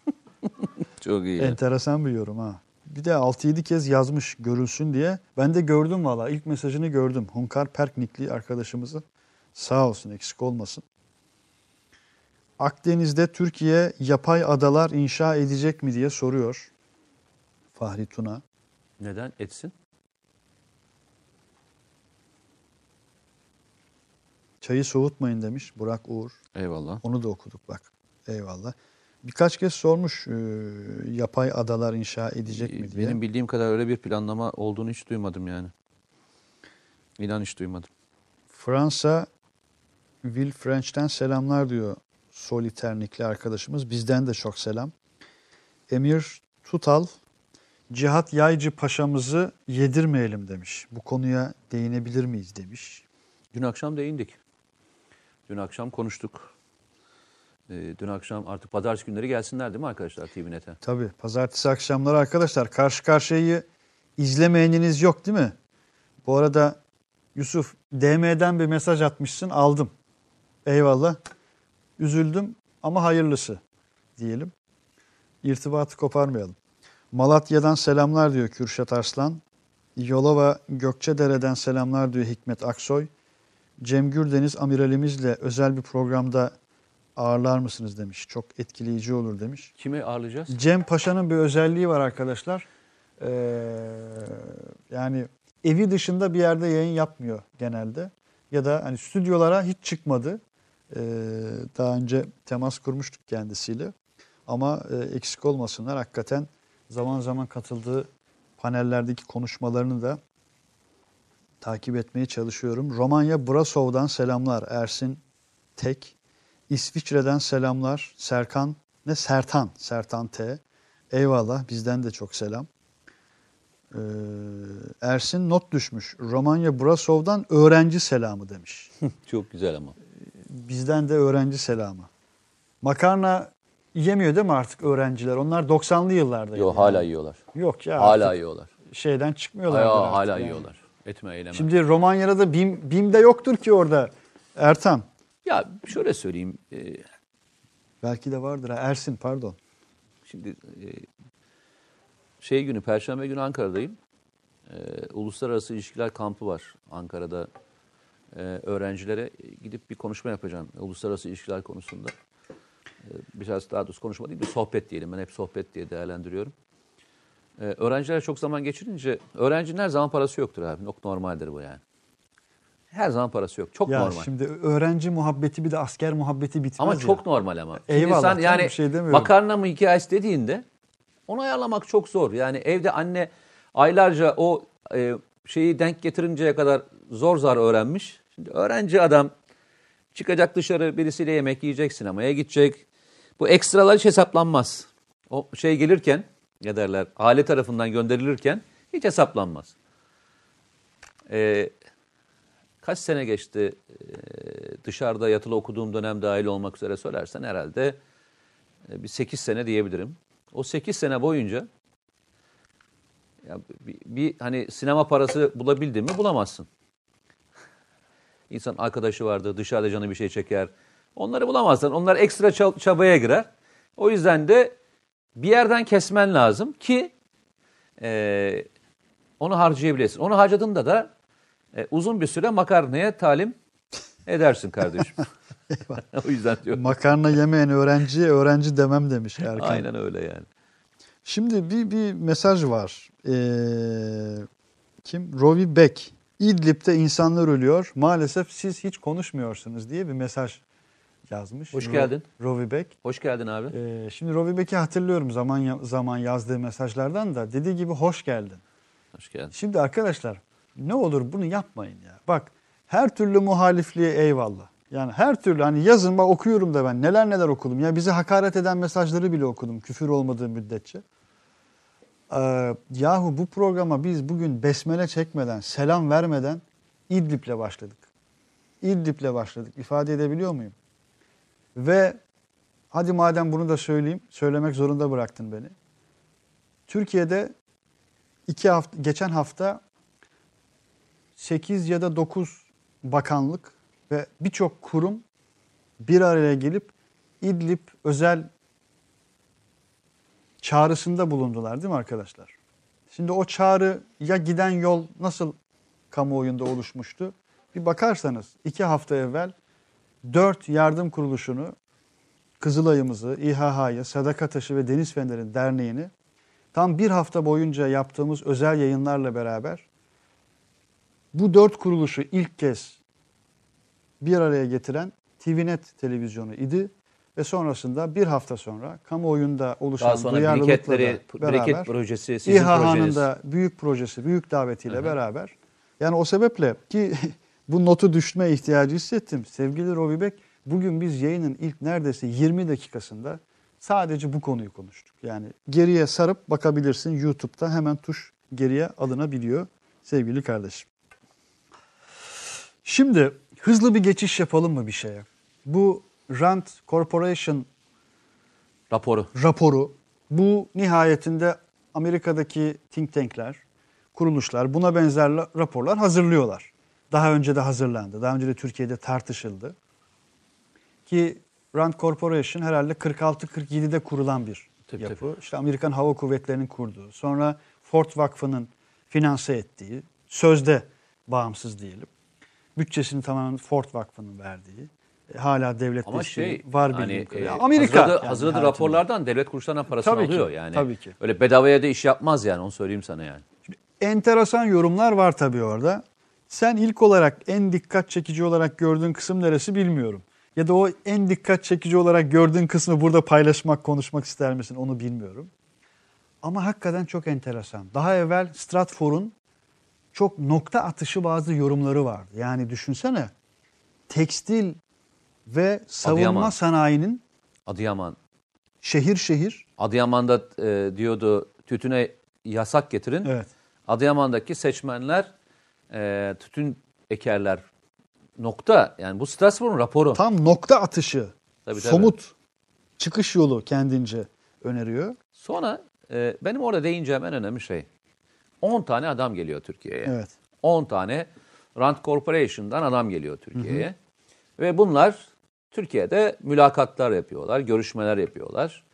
Çok iyi. Enteresan bir yorum ha. Bir de 6-7 kez yazmış görülsün diye. Ben de gördüm valla. İlk mesajını gördüm. Hunkar Perknikli arkadaşımızın. Sağ olsun eksik olmasın. Akdeniz'de Türkiye yapay adalar inşa edecek mi diye soruyor. Fahri Tuna. Neden etsin? Çayı soğutmayın demiş Burak Uğur. Eyvallah. Onu da okuduk bak. Eyvallah. Birkaç kez sormuş e, yapay adalar inşa edecek mi diye. Benim bildiğim kadar öyle bir planlama olduğunu hiç duymadım yani. İnan hiç duymadım. Fransa Will French'ten selamlar diyor Soliternikli arkadaşımız. Bizden de çok selam. Emir Tutal Cihat Yaycı Paşa'mızı yedirmeyelim demiş. Bu konuya değinebilir miyiz demiş. Dün akşam değindik. Dün akşam konuştuk. Ee, dün akşam artık pazartesi günleri gelsinler değil mi arkadaşlar TVNet'e? Tabii pazartesi akşamları arkadaşlar karşı karşıyayı izlemeyeniniz yok değil mi? Bu arada Yusuf DM'den bir mesaj atmışsın aldım. Eyvallah. Üzüldüm ama hayırlısı diyelim. İrtibatı koparmayalım. Malatya'dan selamlar diyor Kürşat Arslan. Yolova Gökçedere'den selamlar diyor Hikmet Aksoy. Cem Gürdeniz amiralimizle özel bir programda ağırlar mısınız demiş. Çok etkileyici olur demiş. Kimi ağırlayacağız? Cem Paşa'nın bir özelliği var arkadaşlar. Ee, yani evi dışında bir yerde yayın yapmıyor genelde. Ya da hani stüdyolara hiç çıkmadı. Ee, daha önce temas kurmuştuk kendisiyle. Ama e, eksik olmasınlar. Hakikaten zaman zaman katıldığı panellerdeki konuşmalarını da takip etmeye çalışıyorum. Romanya Brasov'dan selamlar Ersin Tek. İsviçre'den selamlar Serkan ne Sertan Sertan T. Eyvallah bizden de çok selam. Ee, Ersin not düşmüş. Romanya Brasov'dan öğrenci selamı demiş. Çok güzel ama. Bizden de öğrenci selamı. Makarna yemiyor değil mi artık öğrenciler? Onlar 90'lı yıllarda. Yok hala yiyorlar. Yok ya Hala yiyorlar. şeyden çıkmıyorlar. Hala, hala yani. yiyorlar. Etme eyleme. Şimdi Romanya'da da BİM, BİM'de yoktur ki orada. Ertan. Ya şöyle söyleyeyim. e, Belki de vardır. ha. Ersin pardon. Şimdi e, şey günü, Perşembe günü Ankara'dayım. E, Uluslararası İlişkiler Kampı var Ankara'da. E, öğrencilere gidip bir konuşma yapacağım uluslararası ilişkiler konusunda. E, biraz daha doğrusu konuşma değil bir sohbet diyelim. Ben hep sohbet diye değerlendiriyorum. E, öğrenciler çok zaman geçirince, öğrencinin her zaman parası yoktur abi. Çok normaldir bu yani. Her zaman parası yok. Çok Ya normal. şimdi öğrenci muhabbeti bir de asker muhabbeti bitmez Ama ya. çok normal ama. Şimdi Eyvallah, sen canım, yani bir şey demiyorum. makarna mı hikayesi dediğinde onu ayarlamak çok zor. Yani evde anne aylarca o e, şeyi denk getirinceye kadar zor zar öğrenmiş. Şimdi öğrenci adam çıkacak dışarı birisiyle yemek yiyecek, sinemaya gidecek. Bu ekstralar hiç hesaplanmaz. O şey gelirken ne derler aile tarafından gönderilirken hiç hesaplanmaz. Ee, kaç sene geçti e, dışarıda yatılı okuduğum dönem dahil olmak üzere söylersen herhalde e, bir 8 sene diyebilirim. O 8 sene boyunca ya bir, bir hani sinema parası bulabildin mi bulamazsın. İnsan arkadaşı vardı dışarıda canı bir şey çeker. Onları bulamazsın. Onlar ekstra ça- çabaya girer. O yüzden de bir yerden kesmen lazım ki e, onu harcayabilesin. Onu harcadığında da e, uzun bir süre makarnaya talim edersin kardeşim. o yüzden diyorum. Makarna yemeyen öğrenciye öğrenci demem demiş Erkan. Aynen öyle yani. Şimdi bir, bir mesaj var. Ee, kim? Rovi Beck. İdlib'de insanlar ölüyor. Maalesef siz hiç konuşmuyorsunuz diye bir mesaj yazmış. Hoş geldin. Rovi Beck. Hoş geldin abi. Ee, şimdi Rovi Beck'i hatırlıyorum zaman zaman yazdığı mesajlardan da. Dediği gibi hoş geldin. Hoş geldin. Şimdi arkadaşlar ne olur bunu yapmayın ya. Bak her türlü muhalifliğe eyvallah. Yani her türlü hani yazın bak okuyorum da ben neler neler okudum. Ya bizi hakaret eden mesajları bile okudum küfür olmadığı müddetçe. Ee, yahu bu programa biz bugün besmele çekmeden, selam vermeden İdlib'le başladık. İdlib'le başladık. İfade edebiliyor muyum? Ve hadi madem bunu da söyleyeyim, söylemek zorunda bıraktın beni. Türkiye'de iki hafta, geçen hafta 8 ya da 9 bakanlık ve birçok kurum bir araya gelip İdlib özel çağrısında bulundular değil mi arkadaşlar? Şimdi o çağrıya giden yol nasıl kamuoyunda oluşmuştu? Bir bakarsanız iki hafta evvel dört yardım kuruluşunu Kızılay'ımızı, İHH'yı, Sadaka Taşı ve Deniz Feneri Derneği'ni tam bir hafta boyunca yaptığımız özel yayınlarla beraber bu dört kuruluşu ilk kez bir araya getiren TVNet televizyonu idi ve sonrasında bir hafta sonra kamuoyunda oluşan Daha sonra briket beraber projesi, sizin İHA'nın projeniz. da büyük projesi, büyük davetiyle beraber yani o sebeple ki bu notu düşme ihtiyacı hissettim. Sevgili Rovi Bek, bugün biz yayının ilk neredeyse 20 dakikasında sadece bu konuyu konuştuk. Yani geriye sarıp bakabilirsin YouTube'da hemen tuş geriye alınabiliyor sevgili kardeşim. Şimdi hızlı bir geçiş yapalım mı bir şeye? Bu Rand Corporation Raporu. raporu bu nihayetinde Amerika'daki think tankler, kuruluşlar buna benzer la- raporlar hazırlıyorlar. Daha önce de hazırlandı. Daha önce de Türkiye'de tartışıldı. Ki Rand Corporation herhalde 46-47'de kurulan bir Tabii, yapı. tabii. İşte Amerikan Hava Kuvvetleri'nin kurduğu. Sonra Ford Vakfı'nın finanse ettiği, sözde bağımsız diyelim. Bütçesini tamamen Ford Vakfı'nın verdiği, e, hala devlet Ama şey var hani, bildiğim kadarıyla. e, Amerika. hazırladığı, yani hayatında. raporlardan devlet kuruluşlarından parasını Tabii ki, alıyor yani. tabii ki. Öyle bedavaya da iş yapmaz yani onu söyleyeyim sana yani. enteresan yorumlar var tabii orada. Sen ilk olarak en dikkat çekici olarak gördüğün kısım neresi bilmiyorum. Ya da o en dikkat çekici olarak gördüğün kısmı burada paylaşmak, konuşmak ister misin onu bilmiyorum. Ama hakikaten çok enteresan. Daha evvel Stratfor'un çok nokta atışı bazı yorumları vardı. Yani düşünsene tekstil ve savunma Adıyaman. sanayinin Adıyaman. şehir şehir Adıyaman'da e, diyordu tütüne yasak getirin. evet Adıyaman'daki seçmenler e, tütün ekerler. Nokta. Yani bu Strasbourg'un raporu. tam nokta atışı Tabii, tabii. somut çıkış yolu kendince öneriyor. Sonra e, benim orada değineceğim en önemli şey. 10 tane adam geliyor Türkiye'ye. Evet. 10 tane Rand Corporation'dan adam geliyor Türkiye'ye. Ve bunlar Türkiye'de mülakatlar yapıyorlar, görüşmeler yapıyorlar.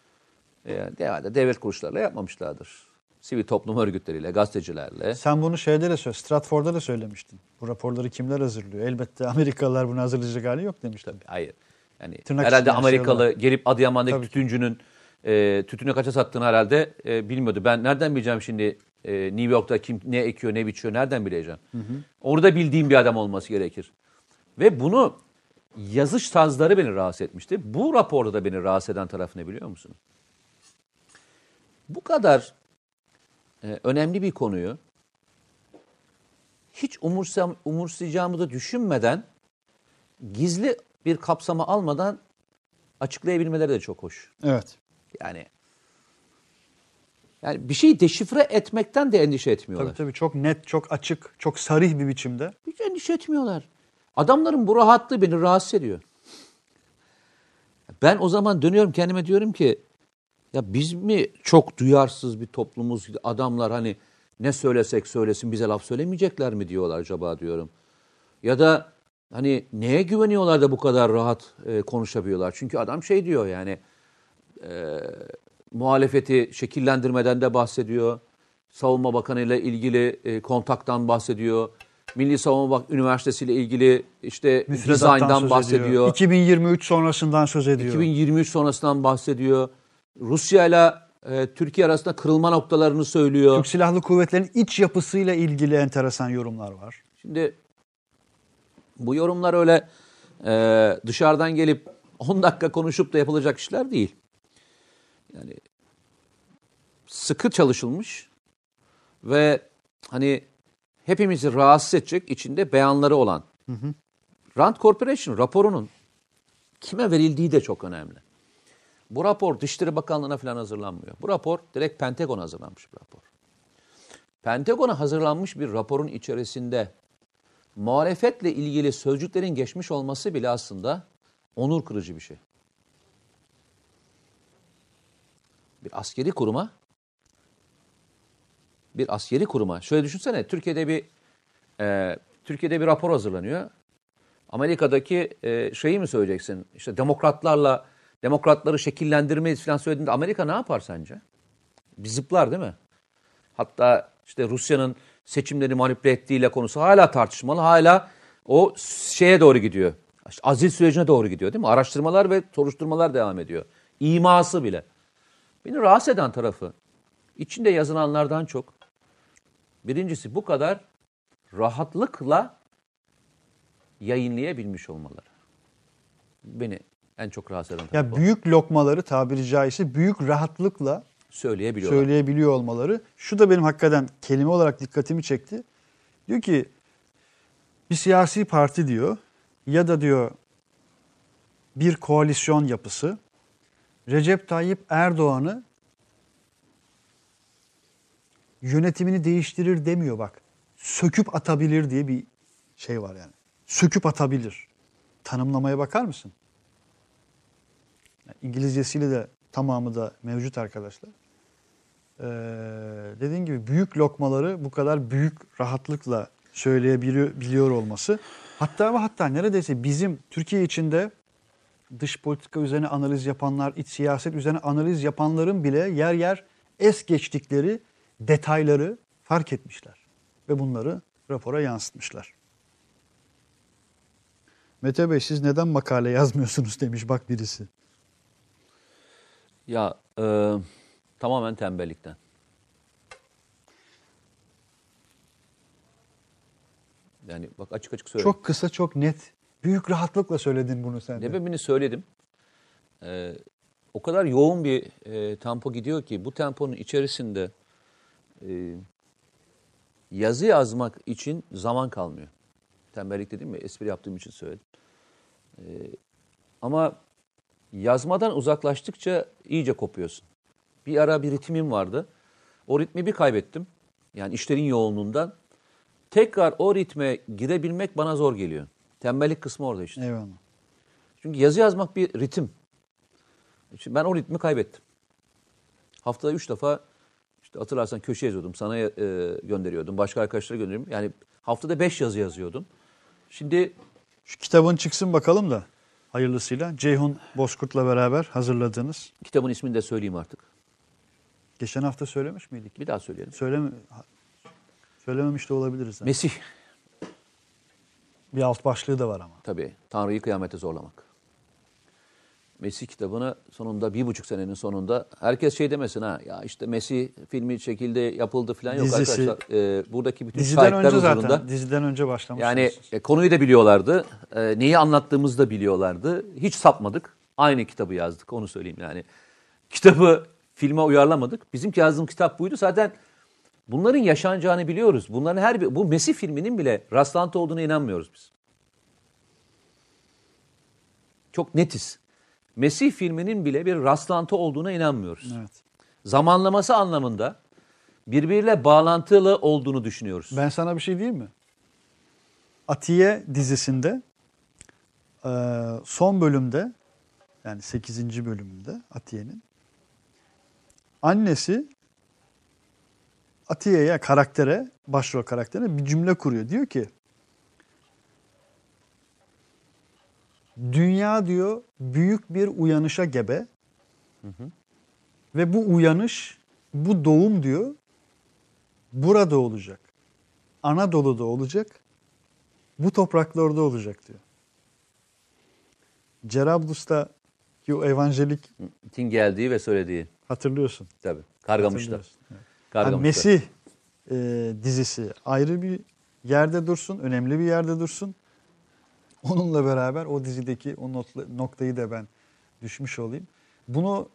E, genelde devlet kuruluşlarıyla yapmamışlardır. Sivil toplum örgütleriyle, gazetecilerle. Sen bunu şeyde de söyle, Stratford'da da söylemiştin. Bu raporları kimler hazırlıyor? Elbette Amerikalılar bunu hazırlayacak hali yok demiştin. Hayır. Yani Tırnak herhalde şey Amerikalı olarak. gelip Adıyaman'daki Tabii tütüncünün e, tütünü kaça sattığını herhalde e, bilmiyordu. Ben nereden bileceğim şimdi e, New York'ta kim ne ekiyor ne biçiyor nereden bileceğim? Orada bildiğim bir adam olması gerekir. Ve bunu yazış tarzları beni rahatsız etmişti. Bu raporda da beni rahatsız eden taraf ne biliyor musun? Bu kadar e, önemli bir konuyu hiç umursam, umursayacağımı da düşünmeden gizli bir kapsama almadan açıklayabilmeleri de çok hoş. Evet. Yani yani bir şeyi deşifre etmekten de endişe etmiyorlar. Tabii tabii çok net, çok açık, çok sarih bir biçimde. Hiç endişe etmiyorlar. Adamların bu rahatlığı beni rahatsız ediyor. Ben o zaman dönüyorum kendime diyorum ki ya biz mi çok duyarsız bir toplumuz adamlar hani ne söylesek söylesin bize laf söylemeyecekler mi diyorlar acaba diyorum. Ya da hani neye güveniyorlar da bu kadar rahat e, konuşabiliyorlar? Çünkü adam şey diyor yani e, muhalefeti şekillendirmeden de bahsediyor. Savunma Bakanı ile ilgili e, kontaktan bahsediyor. Milli Savunma Bak Üniversitesi ile ilgili işte dizayndan bahsediyor. ediyor. 2023 sonrasından söz ediyor. 2023 sonrasından bahsediyor. Rusya ile e, Türkiye arasında kırılma noktalarını söylüyor. Türk Silahlı Kuvvetleri'nin iç yapısıyla ilgili enteresan yorumlar var. Şimdi bu yorumlar öyle e, dışarıdan gelip 10 dakika konuşup da yapılacak işler değil. Yani sıkı çalışılmış ve hani hepimizi rahatsız edecek içinde beyanları olan Rand Corporation raporunun kime verildiği de çok önemli. Bu rapor Dışişleri Bakanlığı'na falan hazırlanmıyor. Bu rapor direkt Pentagon'a hazırlanmış bir rapor. Pentagon'a hazırlanmış bir raporun içerisinde muhalefetle ilgili sözcüklerin geçmiş olması bile aslında onur kırıcı bir şey. Bir askeri kuruma bir askeri kuruma şöyle düşünsene Türkiye'de bir e, Türkiye'de bir rapor hazırlanıyor. Amerika'daki e, şeyi mi söyleyeceksin? İşte demokratlarla demokratları şekillendirmeyiz falan söylediğinde Amerika ne yapar sence? Bir zıplar değil mi? Hatta işte Rusya'nın seçimleri manipüle ettiğiyle konusu hala tartışmalı. Hala o şeye doğru gidiyor. İşte azil sürecine doğru gidiyor değil mi? Araştırmalar ve soruşturmalar devam ediyor. İması bile. Beni rahatsız eden tarafı içinde yazılanlardan çok birincisi bu kadar rahatlıkla yayınlayabilmiş olmaları. Beni en çok rahatsız eden Ya o. büyük lokmaları tabiri caizse büyük rahatlıkla söyleyebiliyorlar. söyleyebiliyor olmaları. Şu da benim hakikaten kelime olarak dikkatimi çekti. Diyor ki bir siyasi parti diyor ya da diyor bir koalisyon yapısı Recep Tayyip Erdoğan'ı yönetimini değiştirir demiyor bak. Söküp atabilir diye bir şey var yani. Söküp atabilir. Tanımlamaya bakar mısın? İngilizcesiyle de tamamı da mevcut arkadaşlar. Ee, dediğim gibi büyük lokmaları bu kadar büyük rahatlıkla söyleyebiliyor biliyor olması. Hatta ve hatta neredeyse bizim Türkiye içinde dış politika üzerine analiz yapanlar, iç siyaset üzerine analiz yapanların bile yer yer es geçtikleri detayları fark etmişler. ve bunları rapora yansıtmışlar. Mete Bey siz neden makale yazmıyorsunuz demiş bak birisi. Ya e, tamamen tembellikten. Yani bak açık açık söyleyeyim. Çok kısa çok net. Büyük rahatlıkla söyledin bunu sen de. Sebebini söyledim. Ee, o kadar yoğun bir e, tempo gidiyor ki bu temponun içerisinde e, yazı yazmak için zaman kalmıyor. Tembellik dedim mi? Espri yaptığım için söyledim. Ee, ama yazmadan uzaklaştıkça iyice kopuyorsun. Bir ara bir ritmim vardı. O ritmi bir kaybettim. Yani işlerin yoğunluğundan. Tekrar o ritme girebilmek bana zor geliyor. Tembellik kısmı orada işte. Eyvallah. Çünkü yazı yazmak bir ritim. Şimdi ben o ritmi kaybettim. Haftada üç defa işte hatırlarsan köşe yazıyordum. Sana e, gönderiyordum. Başka arkadaşlara gönderiyordum. Yani haftada beş yazı yazıyordum. Şimdi Şu kitabın çıksın bakalım da hayırlısıyla. Ceyhun Bozkurt'la beraber hazırladığınız. kitabın ismini de söyleyeyim artık. Geçen hafta söylemiş miydik? Bir daha söyleyelim. Söyleme, söylememiş de olabiliriz. ha. Mesih Bir alt başlığı da var ama. tabii. Tanrı'yı kıyamete zorlamak. Mesih kitabını sonunda bir buçuk senenin sonunda herkes şey demesin ha ya işte Mesih filmi çekildi yapıldı falan yok Dizisi. arkadaşlar. Ee, buradaki bütün Diziden şahitler önce huzurunda zaten. Diziden önce başlamışsınız. Yani e, konuyu da biliyorlardı. E, neyi anlattığımızı da biliyorlardı. Hiç sapmadık. Aynı kitabı yazdık onu söyleyeyim yani. Kitabı filme uyarlamadık. Bizim yazdığımız kitap buydu. Zaten bunların yaşanacağını biliyoruz. Bunların her bir, bu Mesih filminin bile rastlantı olduğuna inanmıyoruz biz. Çok netiz. Mesih filminin bile bir rastlantı olduğuna inanmıyoruz. Evet. Zamanlaması anlamında birbiriyle bağlantılı olduğunu düşünüyoruz. Ben sana bir şey diyeyim mi? Atiye dizisinde e, son bölümde yani 8. bölümünde Atiye'nin annesi Atiye'ye karaktere, başrol karakterine bir cümle kuruyor. Diyor ki Dünya diyor büyük bir uyanışa gebe. Ve bu uyanış, bu doğum diyor burada olacak. Anadolu'da olacak. Bu topraklarda olacak diyor. Cerablus'ta ki o evanjelik Tin geldiği ve söylediği. hatırlıyorsun. Tabii. Kargamış'ta. Yani Kargamış'ta. Mesih e, dizisi ayrı bir yerde dursun, önemli bir yerde dursun. Onunla beraber o dizideki o notla- noktayı da ben düşmüş olayım. Bunu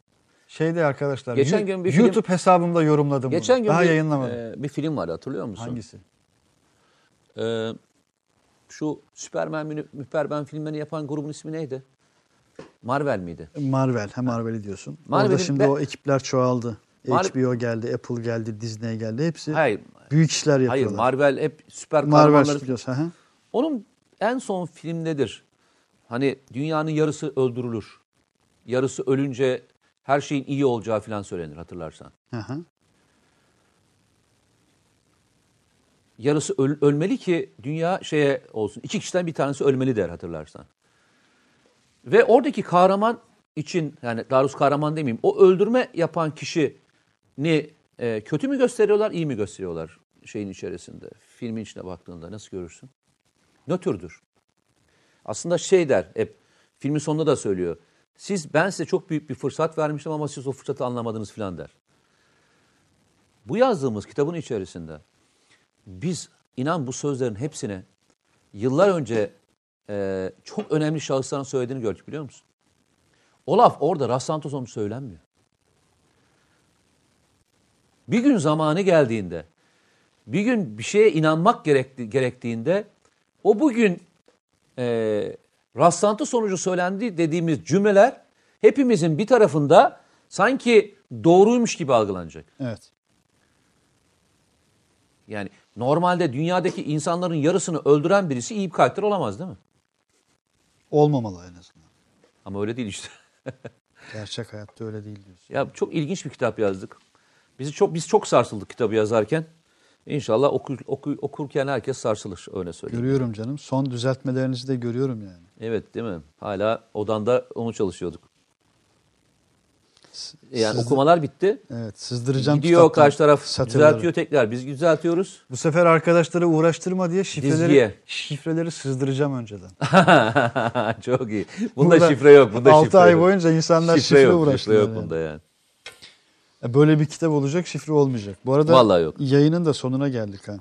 şeyde arkadaşlar Geçen gün bir film- YouTube hesabımda yorumladım Geçen bunu. gün Daha bir, yayınlamadım. e, bir film vardı hatırlıyor musun? Hangisi? E, şu Süpermen, mü- Müpermen filmlerini yapan grubun ismi neydi? Marvel miydi? Marvel. Hem Marvel'i diyorsun. Marvel'in Orada şimdi be- o ekipler çoğaldı. Mar- HBO geldi, Apple geldi, Disney geldi. Hepsi Hayır. büyük işler Hayır yapıyorlar. Marvel hep süper Marvel kahramanları. Hı. Onun en son film nedir? Hani dünyanın yarısı öldürülür. Yarısı ölünce her şeyin iyi olacağı falan söylenir hatırlarsan. Hı hı. yarısı öl- ölmeli ki dünya şeye olsun. İki kişiden bir tanesi ölmeli der hatırlarsan. Ve oradaki kahraman için yani doğrusu kahraman demeyeyim. O öldürme yapan kişini e, kötü mü gösteriyorlar, iyi mi gösteriyorlar şeyin içerisinde? Filmin içine baktığında nasıl görürsün? Nötrdür. Aslında şey der hep filmin sonunda da söylüyor. Siz ben size çok büyük bir fırsat vermiştim ama siz o fırsatı anlamadınız filan der. Bu yazdığımız kitabın içerisinde biz inan bu sözlerin hepsine yıllar önce e, çok önemli şahısların söylediğini gördük biliyor musun? O laf orada rastlantı sonucu söylenmiyor. Bir gün zamanı geldiğinde, bir gün bir şeye inanmak gerekti, gerektiğinde o bugün e, rastlantı sonucu söylendi dediğimiz cümleler hepimizin bir tarafında sanki doğruymuş gibi algılanacak. Evet. Yani normalde dünyadaki insanların yarısını öldüren birisi iyi bir karakter olamaz değil mi? Olmamalı en azından. Ama öyle değil işte. Gerçek hayatta öyle değil diyorsun. ya çok ilginç bir kitap yazdık. Bizi çok biz çok sarsıldık kitabı yazarken. İnşallah okur, oku- okurken herkes sarsılır öyle söyleyeyim. Görüyorum canım. Son düzeltmelerinizi de görüyorum yani. Evet değil mi? Hala odanda onu çalışıyorduk. Yani Siz- okumalar bitti. Evet sızdıracağım Gidiyor karşı taraf satırları. düzeltiyor tekrar. Biz düzeltiyoruz. Bu sefer arkadaşları uğraştırma diye şifreleri, Dizgiye. şifreleri sızdıracağım önceden. Çok iyi. Bunda Burada şifre yok. Bunda 6 şifre ay yok. boyunca insanlar şifre, şifre, yok. Şifre uğraştılar. yok yani. bunda yani. E, Böyle bir kitap olacak şifre olmayacak. Bu arada Vallahi yok. yayının da sonuna geldik ha.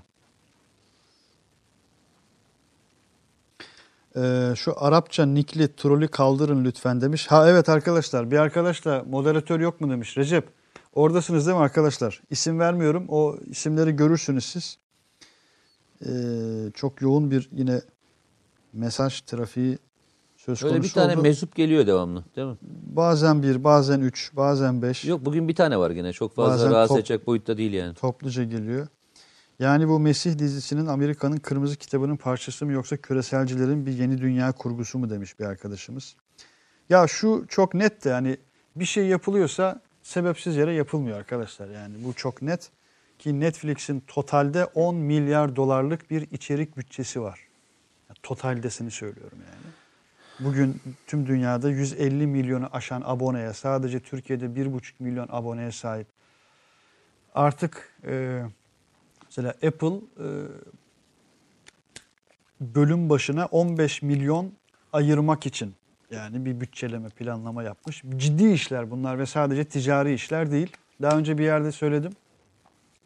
Ee, şu Arapça nikli trolü kaldırın lütfen demiş. Ha evet arkadaşlar bir arkadaş da moderatör yok mu demiş. Recep oradasınız değil mi arkadaşlar? İsim vermiyorum o isimleri görürsünüz siz. Ee, çok yoğun bir yine mesaj trafiği söz Böyle konusu bir tane oldu. meczup geliyor devamlı değil mi? bazen bir bazen üç bazen beş. Yok bugün bir tane var gene. Çok fazla Bazen rahatsız top- edecek boyutta değil yani. topluca geliyor. Yani bu Mesih dizisinin Amerika'nın kırmızı kitabının parçası mı yoksa küreselcilerin bir yeni dünya kurgusu mu demiş bir arkadaşımız. Ya şu çok net de yani bir şey yapılıyorsa sebepsiz yere yapılmıyor arkadaşlar. Yani bu çok net ki Netflix'in totalde 10 milyar dolarlık bir içerik bütçesi var. Yani totaldesini söylüyorum yani. Bugün tüm dünyada 150 milyonu aşan aboneye sadece Türkiye'de 1,5 milyon aboneye sahip artık e, mesela Apple e, bölüm başına 15 milyon ayırmak için yani bir bütçeleme planlama yapmış. Ciddi işler bunlar ve sadece ticari işler değil. Daha önce bir yerde söyledim.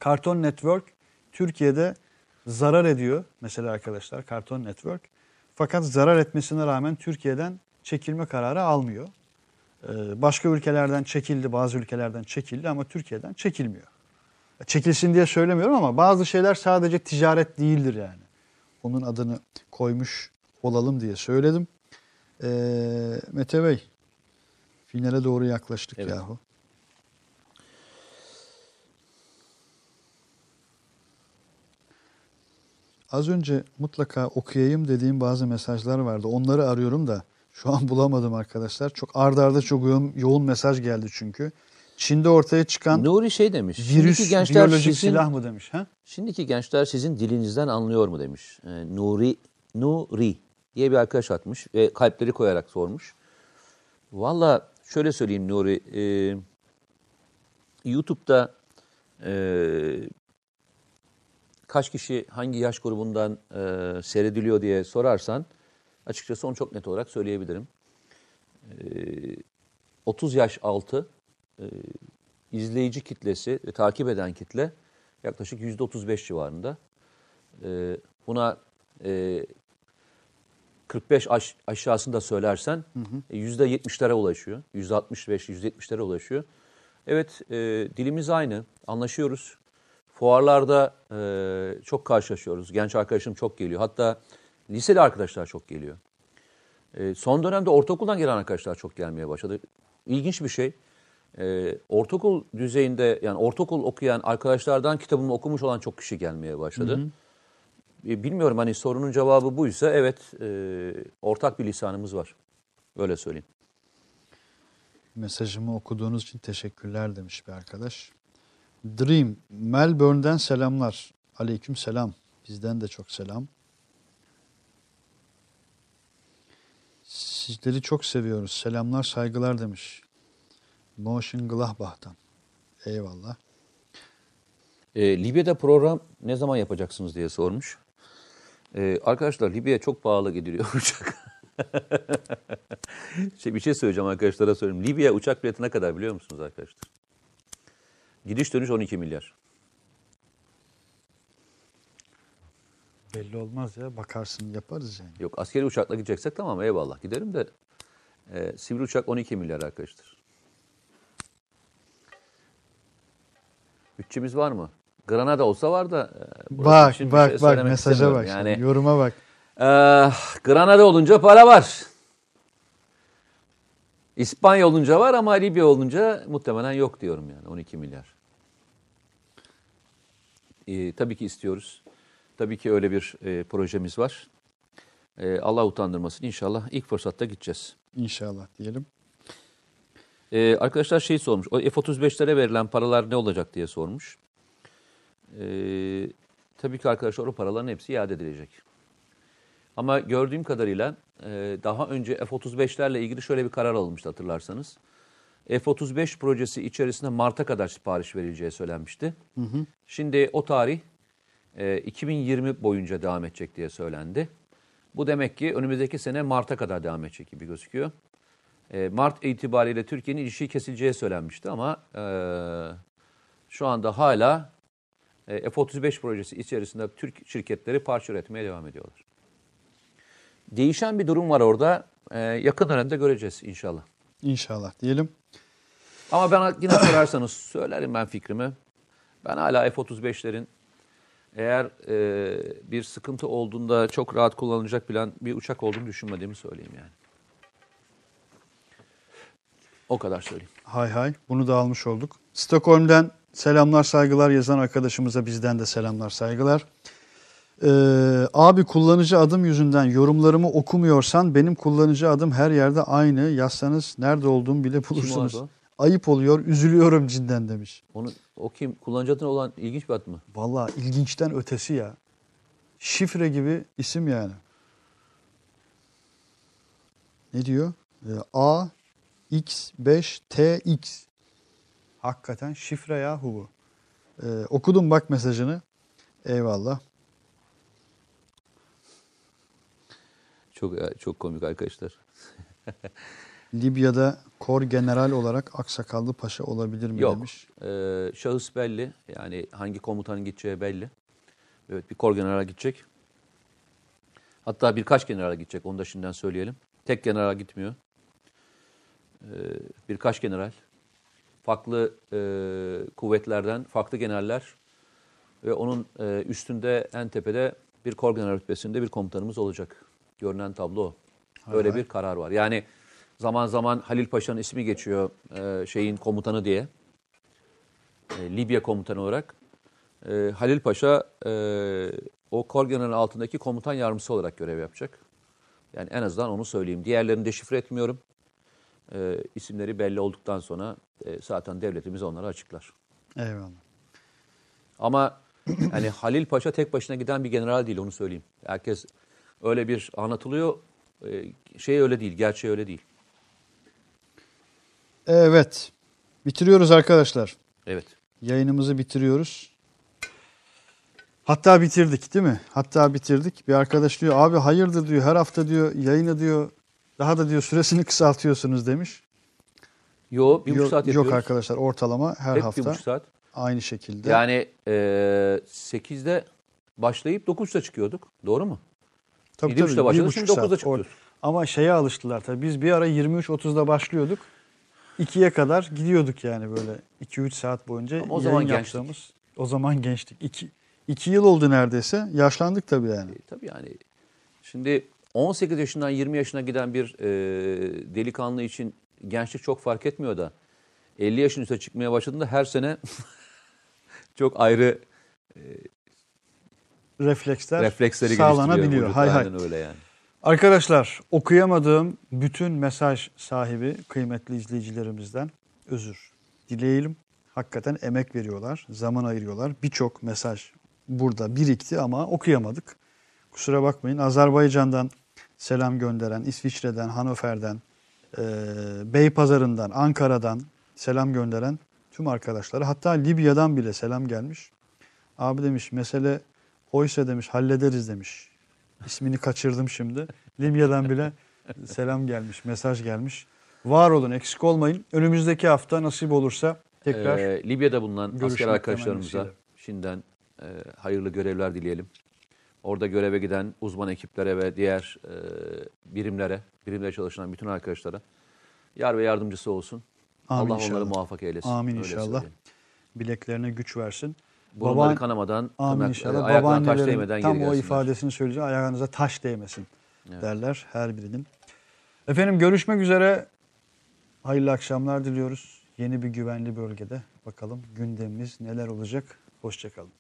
Cartoon Network Türkiye'de zarar ediyor mesela arkadaşlar Cartoon Network. Fakat zarar etmesine rağmen Türkiye'den çekilme kararı almıyor. Ee, Başka ülkelerden çekildi, bazı ülkelerden çekildi ama Türkiye'den çekilmiyor. Çekilsin diye söylemiyorum ama bazı şeyler sadece ticaret değildir yani. Onun adını koymuş olalım diye söyledim. Ee, Mete Bey, finale doğru yaklaştık Evet. yahu. Az önce mutlaka okuyayım dediğim bazı mesajlar vardı. Onları arıyorum da şu an bulamadım arkadaşlar. Çok ardarda arda çok yoğun, yoğun mesaj geldi çünkü. Çin'de ortaya çıkan Nuri şey demiş. virüs şimdiki gençler biyolojik sizin, silah mı demiş? Ha? Şimdiki gençler sizin dilinizden anlıyor mu demiş. Ee, Nuri Nuri diye bir arkadaş atmış ve kalpleri koyarak sormuş. Valla şöyle söyleyeyim Nuri. e, YouTube'da e, kaç kişi hangi yaş grubundan e, seyrediliyor diye sorarsan açıkçası onu çok net olarak söyleyebilirim. E, 30 yaş altı e, izleyici kitlesi ve takip eden kitle yaklaşık %35 civarında. E, buna e, 45 aş, aşağısını da söylersen e, %70'lere ulaşıyor. %65, %70'lere ulaşıyor. Evet, e, dilimiz aynı, anlaşıyoruz. Fuarlarda e, çok karşılaşıyoruz. Genç arkadaşım çok geliyor. Hatta liseli arkadaşlar çok geliyor. E, son dönemde ortaokuldan gelen arkadaşlar çok gelmeye başladı. İlginç bir şey. E, ortaokul düzeyinde yani ortaokul okuyan arkadaşlardan kitabımı okumuş olan çok kişi gelmeye başladı. E, bilmiyorum hani sorunun cevabı buysa evet e, ortak bir lisanımız var. Öyle söyleyeyim. Mesajımı okuduğunuz için teşekkürler demiş bir arkadaş. Dream, Melbourne'den selamlar. Aleyküm selam. Bizden de çok selam. Sizleri çok seviyoruz. Selamlar, saygılar demiş. Motion Gladbach'tan. Eyvallah. E, Libya'da program ne zaman yapacaksınız diye sormuş. E, arkadaşlar Libya çok pahalı gidiliyor uçak. şey, bir şey söyleyeceğim arkadaşlara söyleyeyim. Libya uçak bileti ne kadar biliyor musunuz arkadaşlar? Gidiş dönüş 12 milyar. Belli olmaz ya. Bakarsın yaparız yani. Yok askeri uçakla gideceksek tamam eyvallah giderim de e, sivil uçak 12 milyar arkadaşlar. Bütçemiz var mı? Granada olsa var da. e, burası Bak bak şey bak mesaja bak. Yani şimdi, yoruma bak. e, Granada olunca para var. İspanya olunca var ama Libya olunca muhtemelen yok diyorum yani 12 milyar. E, tabii ki istiyoruz. Tabii ki öyle bir e, projemiz var. E, Allah utandırmasın inşallah ilk fırsatta gideceğiz. İnşallah diyelim. Ee, arkadaşlar şey sormuş. O F-35'lere verilen paralar ne olacak diye sormuş. Ee, tabii ki arkadaşlar o paraların hepsi iade edilecek. Ama gördüğüm kadarıyla e, daha önce F-35'lerle ilgili şöyle bir karar alınmıştı hatırlarsanız. F-35 projesi içerisinde Mart'a kadar sipariş verileceği söylenmişti. Şimdi o tarih e, 2020 boyunca devam edecek diye söylendi. Bu demek ki önümüzdeki sene Mart'a kadar devam edecek gibi gözüküyor. E, Mart itibariyle Türkiye'nin ilişiği kesileceği söylenmişti ama e, şu anda hala e, F-35 projesi içerisinde Türk şirketleri parça üretmeye devam ediyorlar. Değişen bir durum var orada. E, yakın dönemde göreceğiz inşallah. İnşallah diyelim. Ama ben yine sorarsanız söylerim ben fikrimi. Ben hala F-35'lerin eğer e, bir sıkıntı olduğunda çok rahat kullanılacak bilen bir uçak olduğunu düşünmediğimi söyleyeyim yani. O kadar söyleyeyim. Hay hay bunu da almış olduk. Stockholm'den selamlar saygılar yazan arkadaşımıza bizden de selamlar saygılar. Ee, abi kullanıcı adım yüzünden yorumlarımı okumuyorsan benim kullanıcı adım her yerde aynı. Yazsanız nerede olduğumu bile bulursunuz. Ayıp oluyor üzülüyorum cidden demiş. Onu, o kim? Kullanıcı adına olan ilginç bir ad mı? Vallahi ilginçten ötesi ya. Şifre gibi isim yani. Ne diyor? Ee, A X5 TX. Hakikaten şifre yahu bu. Ee, okudum bak mesajını. Eyvallah. Çok e, çok komik arkadaşlar. Libya'da kor general olarak Aksakallı Paşa olabilir mi Yok. demiş. Ee, şahıs belli. Yani hangi komutanın gideceği belli. Evet bir kor general gidecek. Hatta birkaç general gidecek. Onu da şimdiden söyleyelim. Tek general gitmiyor. Ee, birkaç general. Farklı e, kuvvetlerden farklı generaller ve onun e, üstünde en tepede bir kor general rütbesinde bir komutanımız olacak. Görünen tablo o. Öyle hay. bir karar var. Yani zaman zaman Halil Paşa'nın ismi geçiyor e, şeyin komutanı diye. E, Libya komutanı olarak. E, Halil Paşa e, o kor altındaki komutan yardımcısı olarak görev yapacak. Yani en azından onu söyleyeyim. Diğerlerini deşifre etmiyorum. E, isimleri belli olduktan sonra e, zaten devletimiz onları açıklar. Eyvallah. Ama yani Halil Paşa tek başına giden bir general değil onu söyleyeyim. Herkes öyle bir anlatılıyor. E, şey öyle değil, gerçeği öyle değil. Evet. Bitiriyoruz arkadaşlar. Evet. Yayınımızı bitiriyoruz. Hatta bitirdik değil mi? Hatta bitirdik. Bir arkadaş diyor abi hayırdır diyor her hafta diyor yayını diyor daha da diyor süresini kısaltıyorsunuz demiş. Yo bir buçuk yok, saat yok yapıyoruz. arkadaşlar ortalama her Hep bir hafta buçuk saat. aynı şekilde. Yani e, 8'de başlayıp 9'da çıkıyorduk. Doğru mu? Tabii, 7.30'da tabii, buçuk şimdi 9'da saat. çıkıyoruz. Ama şeye alıştılar tabii. Biz bir ara 23.30'da başlıyorduk. 2'ye kadar gidiyorduk yani böyle 2-3 saat boyunca Ama o zaman gençtik. yaptığımız. O zaman gençtik. 2 2 yıl oldu neredeyse. Yaşlandık tabii yani. E, tabii yani şimdi 18 yaşından 20 yaşına giden bir e, delikanlı için gençlik çok fark etmiyor da 50 yaşın üstüne çıkmaya başladığında her sene çok ayrı Refleksler refleksleri sağlanabiliyor. Hay hay. Öyle yani. Arkadaşlar okuyamadığım bütün mesaj sahibi kıymetli izleyicilerimizden özür dileyelim. Hakikaten emek veriyorlar, zaman ayırıyorlar. Birçok mesaj burada birikti ama okuyamadık. Kusura bakmayın. Azerbaycan'dan selam gönderen, İsviçre'den, Hanover'den, e, Beypazarı'ndan, Ankara'dan selam gönderen tüm arkadaşlara hatta Libya'dan bile selam gelmiş. Abi demiş mesele oysa demiş hallederiz demiş. İsmini kaçırdım şimdi. Libya'dan bile selam gelmiş, mesaj gelmiş. Var olun, eksik olmayın. Önümüzdeki hafta nasip olursa tekrar Ee, Libya'da bulunan asker arkadaşlarımıza şimdiden e, hayırlı görevler dileyelim. Orada göreve giden uzman ekiplere ve diğer e, birimlere, birimlere çalışan bütün arkadaşlara yar ve yardımcısı olsun. Amin Allah onları inşallah. muvaffak eylesin. Amin Öyle inşallah. söyleyeyim. bileklerine güç versin. Burunları Baban- kanamadan, Amin tırnak, e, inşallah. ayaklarına taş değmeden tam o ifadesini söyleyeceğim. Ayağınıza taş değmesin Evet. derler her birinin. Efendim görüşmek üzere. Hayırlı akşamlar diliyoruz. Yeni bir güvenli bölgede. Bakalım gündemimiz neler olacak. Hoşçakalın.